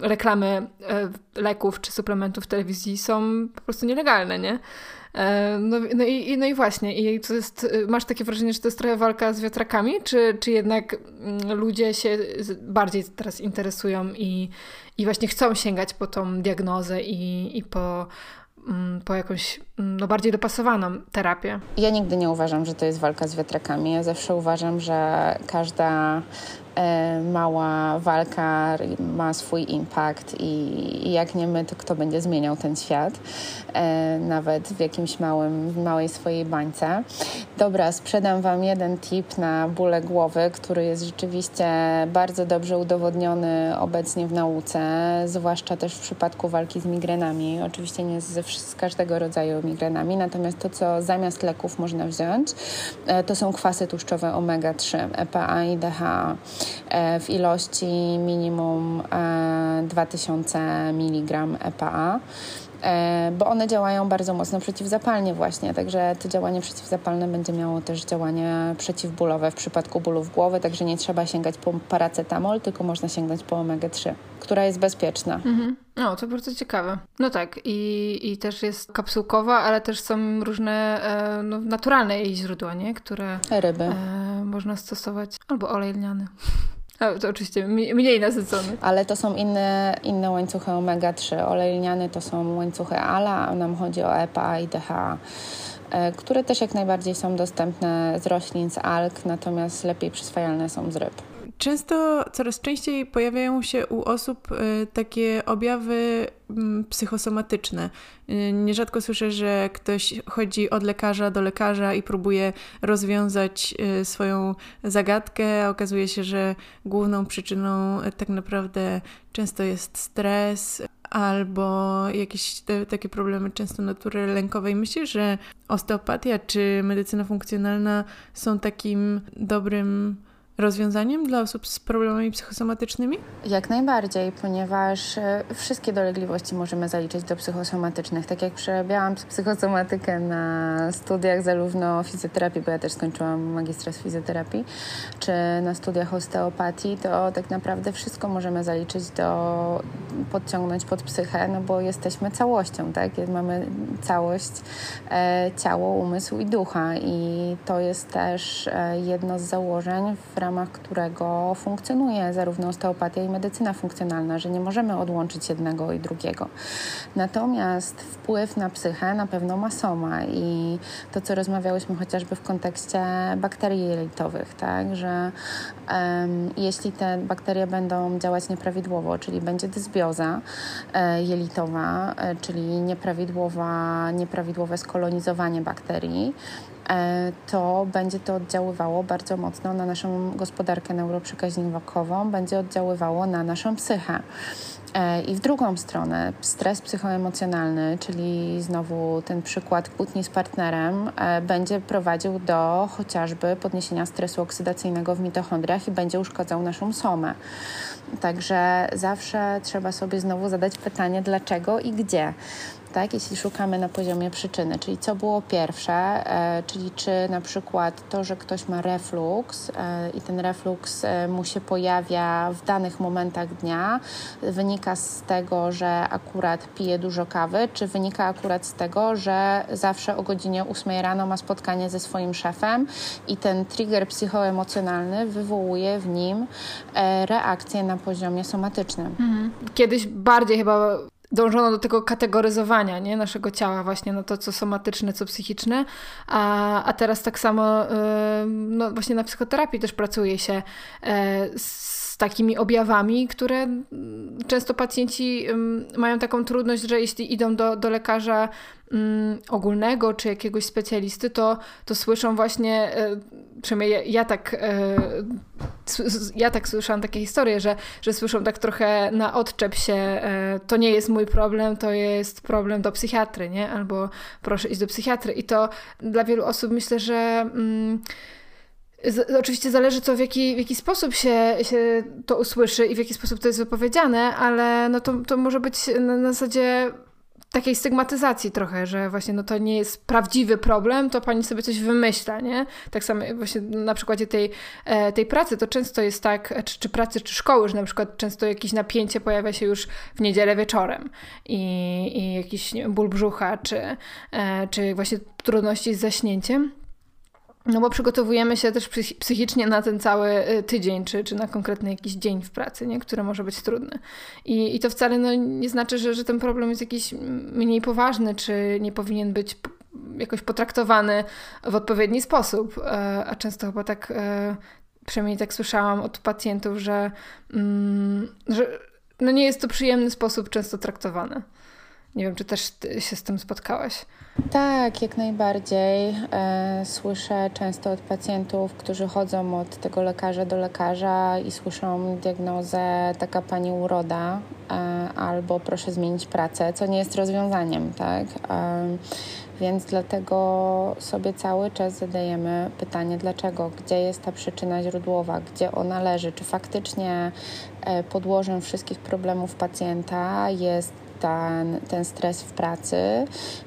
reklamy e, leków czy suplementów w telewizji są po prostu nielegalne, nie? E, no, no, i, no i właśnie, i to jest, y, masz takie wrażenie, że to jest trochę walka z wiatrakami, czy, czy jednak mm, ludzie się bardziej teraz interesują i, i właśnie chcą sięgać po tą diagnozę i, i po, mm, po jakąś no, bardziej dopasowaną terapię? Ja nigdy nie uważam, że to jest walka z wiatrakami. Ja zawsze uważam, że każda E, mała walka ma swój impact i, jak nie my, to kto będzie zmieniał ten świat, e, nawet w jakimś małym, małej swojej bańce. Dobra, sprzedam Wam jeden tip na bóle głowy, który jest rzeczywiście bardzo dobrze udowodniony obecnie w nauce, zwłaszcza też w przypadku walki z migrenami. Oczywiście nie z każdego rodzaju migrenami, natomiast to, co zamiast leków można wziąć, e, to są kwasy tłuszczowe omega-3, EPA i DHA. E, w ilości minimum 2000 mg EPA bo one działają bardzo mocno przeciwzapalnie właśnie, także to działanie przeciwzapalne będzie miało też działanie przeciwbólowe w przypadku bólów głowy, także nie trzeba sięgać po paracetamol, tylko można sięgnąć po omega-3, która jest bezpieczna. Mhm. No, to bardzo ciekawe. No tak, i, i też jest kapsułkowa, ale też są różne e, no, naturalne jej źródła, nie? Które Ryby. E, można stosować, albo olej lniany. A, to oczywiście mniej nasycony. Ale to są inne, inne łańcuchy omega-3. Olej lniany to są łańcuchy ALA, a nam chodzi o EPA i DHA e, które też jak najbardziej są dostępne z roślin, z alg, natomiast lepiej przyswajalne są z ryb. Często, coraz częściej pojawiają się u osób y, takie objawy mm, psychosomatyczne. Y, nierzadko słyszę, że ktoś chodzi od lekarza do lekarza i próbuje rozwiązać y, swoją zagadkę, okazuje się, że główną przyczyną tak naprawdę często jest stres albo jakieś te, takie problemy często natury lękowej. Myślisz, że osteopatia czy medycyna funkcjonalna są takim dobrym rozwiązaniem dla osób z problemami psychosomatycznymi? Jak najbardziej, ponieważ e, wszystkie dolegliwości możemy zaliczyć do psychosomatycznych. Tak jak przerabiałam psychosomatykę na studiach zarówno fizjoterapii, bo ja też skończyłam magistra z fizjoterapii, czy na studiach osteopatii, to tak naprawdę wszystko możemy zaliczyć do, podciągnąć pod psychę, no bo jesteśmy całością, tak? Mamy całość e, ciało, umysł i ducha i to jest też e, jedno z założeń w ramach ramach którego funkcjonuje zarówno osteopatia i medycyna funkcjonalna, że nie możemy odłączyć jednego i drugiego. Natomiast wpływ na psychę na pewno ma soma i to, co rozmawiałyśmy chociażby w kontekście bakterii jelitowych, tak, że um, jeśli te bakterie będą działać nieprawidłowo, czyli będzie dysbioza e, jelitowa, e, czyli nieprawidłowa, nieprawidłowe skolonizowanie bakterii, to będzie to oddziaływało bardzo mocno na naszą gospodarkę neuroprzekaźnikową, będzie oddziaływało na naszą psychę. E, I w drugą stronę stres psychoemocjonalny, czyli znowu ten przykład kłótni z partnerem, e, będzie prowadził do chociażby podniesienia stresu oksydacyjnego w mitochondriach i będzie uszkadzał naszą somę. Także zawsze trzeba sobie znowu zadać pytanie, dlaczego i gdzie tak? Jeśli szukamy na poziomie przyczyny, czyli co było pierwsze, e, czyli czy na przykład to, że ktoś ma reflux e, i ten reflux e, mu się pojawia w danych momentach dnia, wynika z tego, że akurat pije dużo kawy, czy wynika akurat z tego, że zawsze o godzinie 8 rano ma spotkanie ze swoim szefem i ten trigger psychoemocjonalny wywołuje w nim e, reakcję na poziomie somatycznym. Mhm. Kiedyś bardziej chyba dążono do tego kategoryzowania nie? naszego ciała właśnie na to, co somatyczne, co psychiczne, a, a teraz tak samo no właśnie na psychoterapii też pracuje się e, z takimi objawami, które często pacjenci mają taką trudność, że jeśli idą do, do lekarza ogólnego czy jakiegoś specjalisty, to, to słyszą właśnie, e, przynajmniej ja, ja tak e, ja tak słyszałam takie historie, że, że słyszą tak trochę na odczep się, e, to nie jest mój problem, to jest problem do psychiatry, nie? Albo proszę iść do psychiatry. I to dla wielu osób myślę, że mm, Z, oczywiście zależy to, w jaki, w jaki sposób się, się to usłyszy i w jaki sposób to jest wypowiedziane, ale no to, to może być na, na zasadzie takiej stygmatyzacji trochę, że właśnie no to nie jest prawdziwy problem, to pani sobie coś wymyśla, nie? Tak samo właśnie na przykładzie tej, e, tej pracy to często jest tak, czy, czy pracy, czy szkoły, że na przykład często jakieś napięcie pojawia się już w niedzielę wieczorem i, i jakiś wiem, ból brzucha, czy, e, czy właśnie trudności z zaśnięciem. No bo przygotowujemy się też psychicznie na ten cały y, tydzień, czy, czy na konkretny jakiś dzień w pracy, nie? który może być trudny. I, i to wcale no, nie znaczy, że, że ten problem jest jakiś mniej poważny, czy nie powinien być jakoś potraktowany w odpowiedni sposób. E, a często chyba tak, e, przynajmniej tak słyszałam od pacjentów, że, mm, że no nie jest to przyjemny sposób często traktowane. Nie wiem, czy też się z tym spotkałaś. Tak, jak najbardziej. E, słyszę często od pacjentów, którzy chodzą od tego lekarza do lekarza i słyszą diagnozę taka pani uroda e, albo proszę zmienić pracę, co nie jest rozwiązaniem, tak? E, więc dlatego sobie cały czas zadajemy pytanie, dlaczego, gdzie jest ta przyczyna źródłowa, gdzie ona leży, czy faktycznie podłożem wszystkich problemów pacjenta jest ten, ten stres w pracy,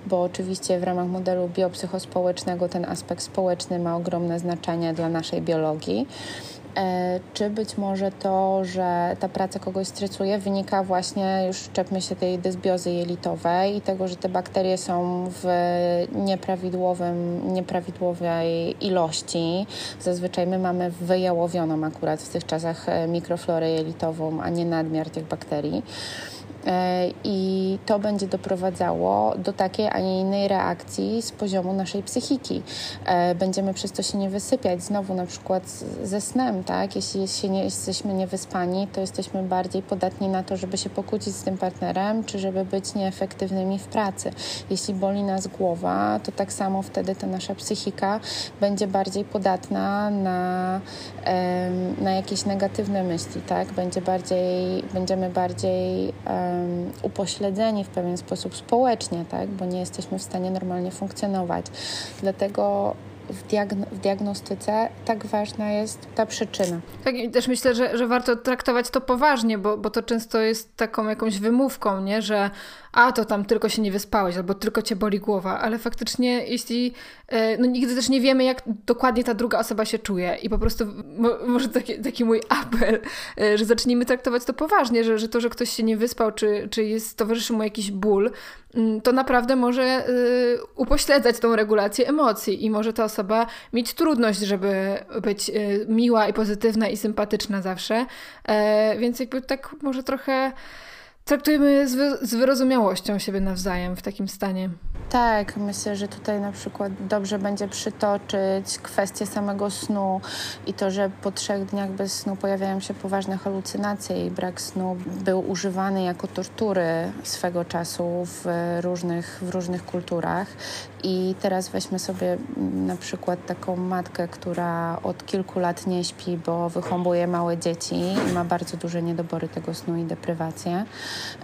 bo oczywiście w ramach modelu biopsychospołecznego ten aspekt społeczny ma ogromne znaczenie dla naszej biologii. E, czy być może to, że ta praca kogoś stresuje, wynika właśnie, już czepmy się tej dysbiozy jelitowej i tego, że te bakterie są w nieprawidłowym, nieprawidłowej ilości. Zazwyczaj my mamy wyjałowioną akurat w tych czasach e, mikroflorę jelitową, a nie nadmiar tych bakterii. E, i to będzie doprowadzało do takiej, a nie innej reakcji z poziomu naszej psychiki. E, będziemy przez to się nie wysypiać. Znowu na przykład ze snem, tak? Jeśli się nie, jesteśmy niewyspani, to jesteśmy bardziej podatni na to, żeby się pokłócić z tym partnerem, czy żeby być nieefektywnymi w pracy. Jeśli boli nas głowa, to tak samo wtedy ta nasza psychika będzie bardziej podatna na, na jakieś negatywne myśli, tak? Będzie bardziej, będziemy bardziej upośledzeni w pewien sposób społecznie, tak? bo nie jesteśmy w stanie normalnie funkcjonować. Dlatego w, diagno w, diagnostyce tak ważna jest ta przyczyna. Tak, i też myślę, że, że warto traktować to poważnie, bo, bo to często jest taką jakąś wymówką, nie? że a to tam tylko się nie wyspałeś, albo tylko cię boli głowa, ale faktycznie jeśli, e, no nigdy też nie wiemy, jak dokładnie ta druga osoba się czuje. I po prostu może taki, taki mój apel, e, że zacznijmy traktować to poważnie, że, że to, że ktoś się nie wyspał, czy, czy jest, towarzyszy mu jakiś ból, mm, to naprawdę może e, upośledzać tą regulację emocji. I może ta osoba mieć trudność, żeby być miła i pozytywna i sympatyczna zawsze, więc jakby tak może trochę traktujemy z, z wyrozumiałością siebie nawzajem w takim stanie. Tak, myślę, że tutaj na przykład dobrze będzie przytoczyć kwestię samego snu i to, że po trzech dniach bez snu pojawiają się poważne halucynacje i brak snu był używany jako tortury swego czasu w różnych, w różnych kulturach. I teraz weźmy sobie na przykład taką matkę, która od kilku lat nie śpi, bo wychowuje małe dzieci i ma bardzo duże niedobory tego snu i deprywację.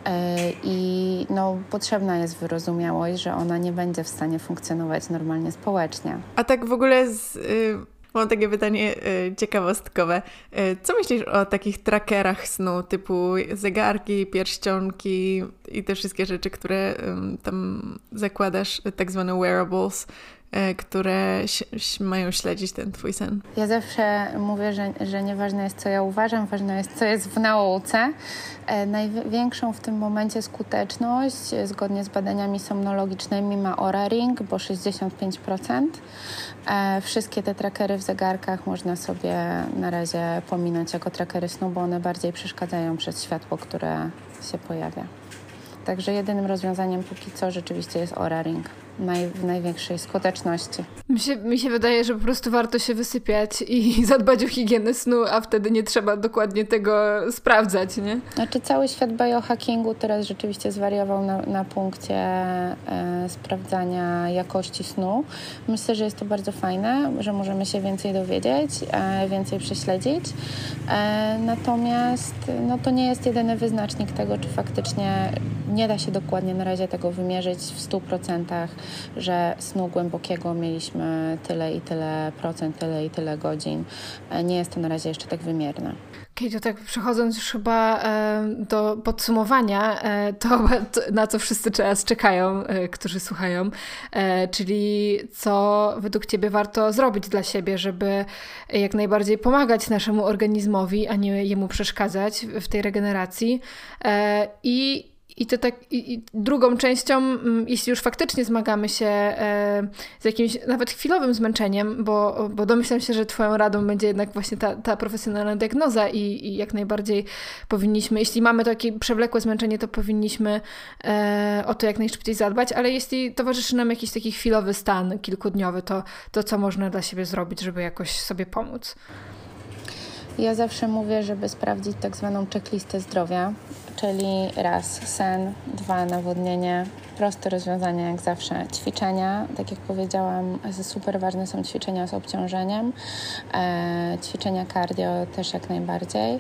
E, I no, potrzebna jest wyrozumiałość, że ona nie będzie w stanie funkcjonować normalnie społecznie. A tak w ogóle z, y, mam takie pytanie y, ciekawostkowe. Y, co myślisz o takich trackerach snu typu zegarki, pierścionki i te wszystkie rzeczy, które tam zakładasz, tak zwane wearables? E, które mają śledzić ten twój sen? Ja zawsze mówię, że, że nieważne jest, co ja uważam, ważne jest, co jest w nauce. E, największą w tym momencie skuteczność, e, zgodnie z badaniami somnologicznymi, ma Oura Ring, bo 65%. Wszystkie te trackery w zegarkach można sobie na razie pominąć jako trackery snu, bo one bardziej przeszkadzają przez światło, które się pojawia. Także jedynym rozwiązaniem póki co rzeczywiście jest Oura Ring naj, w największej skuteczności. Mi się, mi się wydaje, że po prostu warto się wysypiać i zadbać o higienę snu, a wtedy nie trzeba dokładnie tego sprawdzać, nie? Znaczy cały świat biohackingu teraz rzeczywiście zwariował na, na punkcie e, sprawdzania jakości snu. Myślę, że jest to bardzo fajne, że możemy się więcej dowiedzieć, e, więcej prześledzić. E, natomiast no, to nie jest jedyny wyznacznik tego, czy faktycznie nie da się dokładnie na razie tego wymierzyć w 100%. Że snu głębokiego mieliśmy tyle i tyle procent, tyle i tyle godzin. Nie jest to na razie jeszcze tak wymierne. Okej, to tak przechodząc już chyba e, do podsumowania, e, to, na co wszyscy teraz czekają, e, którzy słuchają, czyli co według Ciebie warto zrobić dla siebie, żeby jak najbardziej pomagać naszemu organizmowi, a nie jemu przeszkadzać w tej regeneracji i i to tak, i, i drugą częścią, mm, jeśli już faktycznie zmagamy się e, z jakimś nawet chwilowym zmęczeniem, bo, bo domyślam się, że Twoją radą będzie jednak właśnie ta, ta profesjonalna diagnoza i, i jak najbardziej powinniśmy, jeśli mamy takie przewlekłe zmęczenie, to powinniśmy e, o to jak najszybciej zadbać, ale jeśli towarzyszy nam jakiś taki chwilowy stan kilkudniowy, to, to co można dla siebie zrobić, żeby jakoś sobie pomóc? Ja zawsze mówię, żeby sprawdzić tak zwaną checklistę zdrowia, czyli raz sen, dwa nawodnienie, proste rozwiązania jak zawsze, ćwiczenia, tak jak powiedziałam, super ważne są ćwiczenia z obciążeniem, e, ćwiczenia cardio też jak najbardziej.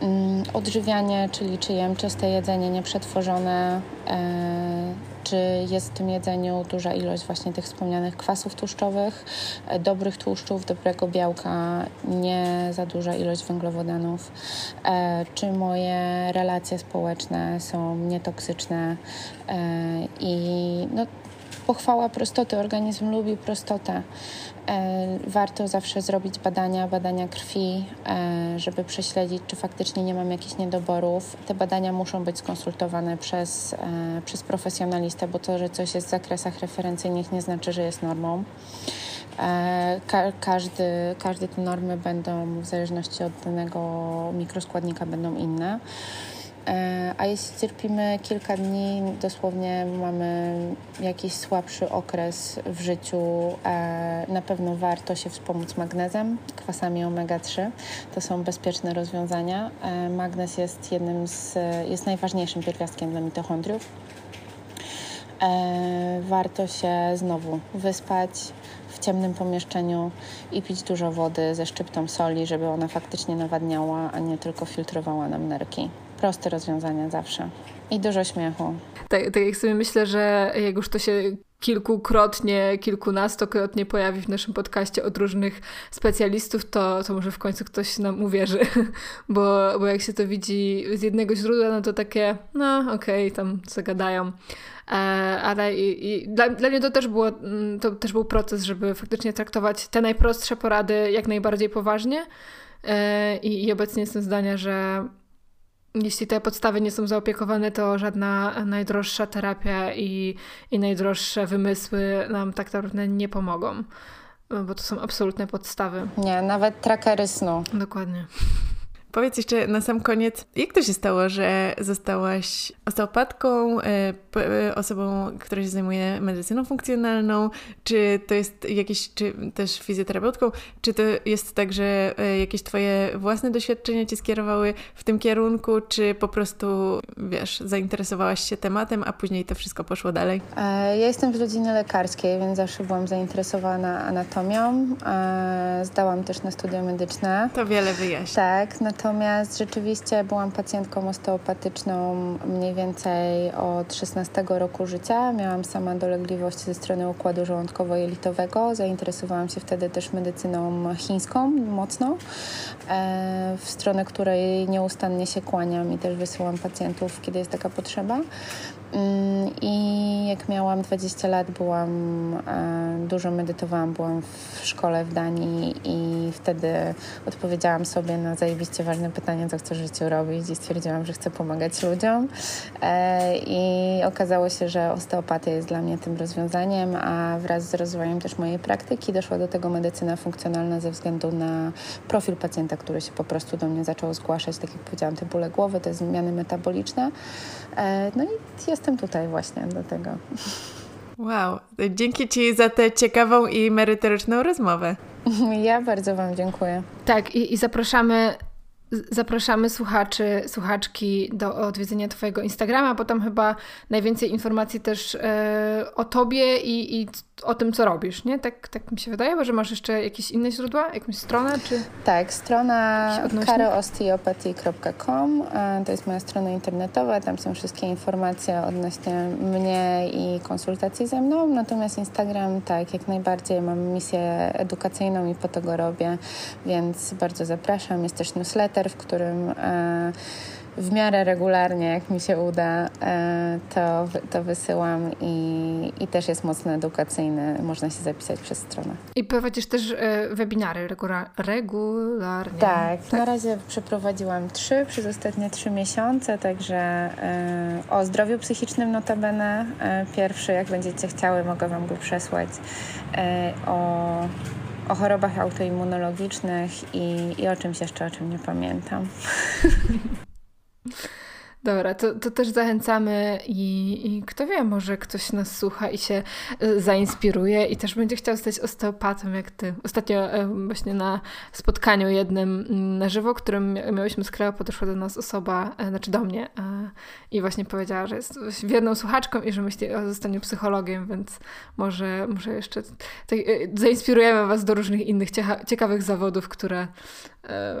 Mm, odżywianie, czyli czy jem czyste jedzenie, nieprzetworzone, e, czy jest w tym jedzeniu duża ilość właśnie tych wspomnianych kwasów tłuszczowych, e, dobrych tłuszczów, dobrego białka, nie za duża ilość węglowodanów, e, czy moje relacje społeczne są nietoksyczne i no, pochwała prostoty. Organizm lubi prostotę. E, warto zawsze zrobić badania, badania krwi, e, żeby prześledzić, czy faktycznie nie mam jakichś niedoborów. Te badania muszą być skonsultowane przez, e, przez profesjonalistę, bo to, że coś jest w zakresach referencyjnych nie znaczy, że jest normą. Ka każdy, każde te normy będą w zależności od danego mikroskładnika będą inne. E, a jeśli cierpimy kilka dni, dosłownie mamy jakiś słabszy okres w życiu, e, na pewno warto się wspomóc magnezem, kwasami omega-3. To są bezpieczne rozwiązania. E, magnez jest jednym z, jest najważniejszym pierwiastkiem dla mitochondriów. Warto się znowu wyspać w ciemnym pomieszczeniu i pić dużo wody ze szczyptą soli, żeby ona faktycznie nawadniała, a nie tylko filtrowała nam nerki. Proste rozwiązania zawsze. I dużo śmiechu. Tak, tak jak sobie myślę, że jak już to się kilkukrotnie, kilkunastokrotnie pojawi w naszym podcaście od różnych specjalistów, to, to może w końcu ktoś nam uwierzy, bo, bo jak się to widzi z jednego źródła, no to takie, no okej, okay, tam zagadają. E, ale i, i dla, dla mnie to też, było, mm, to też był proces, żeby faktycznie traktować te najprostsze porady jak najbardziej poważnie e, i, i obecnie jestem zdania, że jeśli te podstawy nie są zaopiekowane, to żadna najdroższa terapia i, i najdroższe wymysły nam tak naprawdę nie pomogą, bo to są absolutne podstawy. Nie, nawet trackery snu. Dokładnie. Powiedz jeszcze na sam koniec, jak to się stało, że zostałaś osteopatką, e, e, osobą, która się zajmuje medycyną funkcjonalną? Czy to jest jakieś, czy też fizjoterapeutką? Czy to jest tak, że e, jakieś twoje własne doświadczenia cię skierowały w tym kierunku, czy po prostu, wiesz, zainteresowałaś się tematem, a później to wszystko poszło dalej? Ja jestem z rodziny lekarskiej, więc zawsze byłam zainteresowana anatomią. Zdałam też na studia medyczne. To wiele wyjaśnia. Tak, to Natomiast rzeczywiście byłam pacjentką osteopatyczną mniej więcej od 16 roku życia. Miałam sama dolegliwości ze strony układu żołądkowo-jelitowego. Zainteresowałam się wtedy też medycyną chińską mocno, e, w stronę której nieustannie się kłaniam i też wysyłam pacjentów, kiedy jest taka potrzeba. Mm, I jak miałam 20 lat, byłam e, dużo medytowałam, byłam w szkole w Danii i wtedy odpowiedziałam sobie na zajebiście ważne pytanie, co chcę w życiu robić i stwierdziłam, że chcę pomagać ludziom. E, I okazało się, że osteopatia jest dla mnie tym rozwiązaniem, a wraz z rozwojem też mojej praktyki doszła do tego medycyna funkcjonalna ze względu na profil pacjenta, który się po prostu do mnie zaczął zgłaszać, tak jak powiedziałam, te bóle głowy, te zmiany metaboliczne. E, no i jestem tutaj właśnie do tego. Wow, dzięki Ci za tę ciekawą i merytoryczną rozmowę. Ja bardzo Wam dziękuję. Tak, i, i zapraszamy Zapraszamy słuchaczy, słuchaczki do odwiedzenia Twojego Instagrama, bo tam chyba najwięcej informacji też e, o Tobie i, i, o tym, co robisz, nie? Tak, tak mi się wydaje, bo że masz jeszcze jakieś inne źródła, jakąś stronę, czy... Tak, strona karoosteopathy.com e, to jest moja strona internetowa, tam są wszystkie informacje odnośnie mnie i konsultacji ze mną, natomiast Instagram, tak, jak najbardziej mam misję edukacyjną i po to go robię, więc bardzo zapraszam. Jest też newsletter, w którym e, w miarę regularnie, jak mi się uda, e, to, to wysyłam i, i też jest mocno edukacyjny. Można się zapisać przez stronę. I prowadzisz też e, webinary regularnie. Tak, tak, na razie przeprowadziłam trzy przez ostatnie trzy miesiące, także o zdrowiu psychicznym notabene. Pierwszy, jak będziecie chciały, mogę Wam go przesłać. O o chorobach autoimmunologicznych i, i o czymś jeszcze, o czym nie pamiętam. Dobra, to, to też zachęcamy i, i, kto wie, może ktoś nas słucha i się y, zainspiruje i też będzie chciał stać osteopatą jak ty. Ostatnio y, właśnie na spotkaniu jednym mm, na żywo, którym miałyśmy kraju, podeszła do nas osoba, y, znaczy do mnie i właśnie powiedziała, że jest wierną słuchaczką i że myśli o zostaniu psychologiem, więc może, może jeszcze tak, zainspirujemy was do różnych innych ciekawych zawodów, które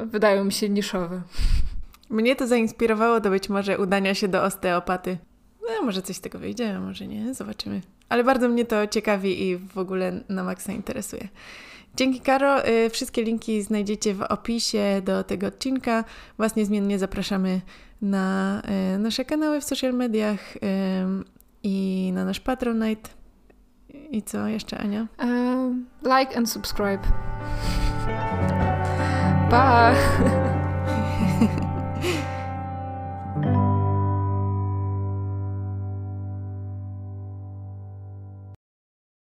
wydają mi się niszowe. Mnie to zainspirowało do być może udania się do osteopaty. No, może coś z tego wyjdzie, może nie, zobaczymy. Ale bardzo mnie to ciekawi i w ogóle na maksa interesuje. Dzięki Karo, y, wszystkie linki znajdziecie w opisie do tego odcinka. Was niezmiennie zapraszamy na y, nasze kanały w social mediach y, i na nasz Patronite. I co jeszcze, Ania? like and subscribe. Bye!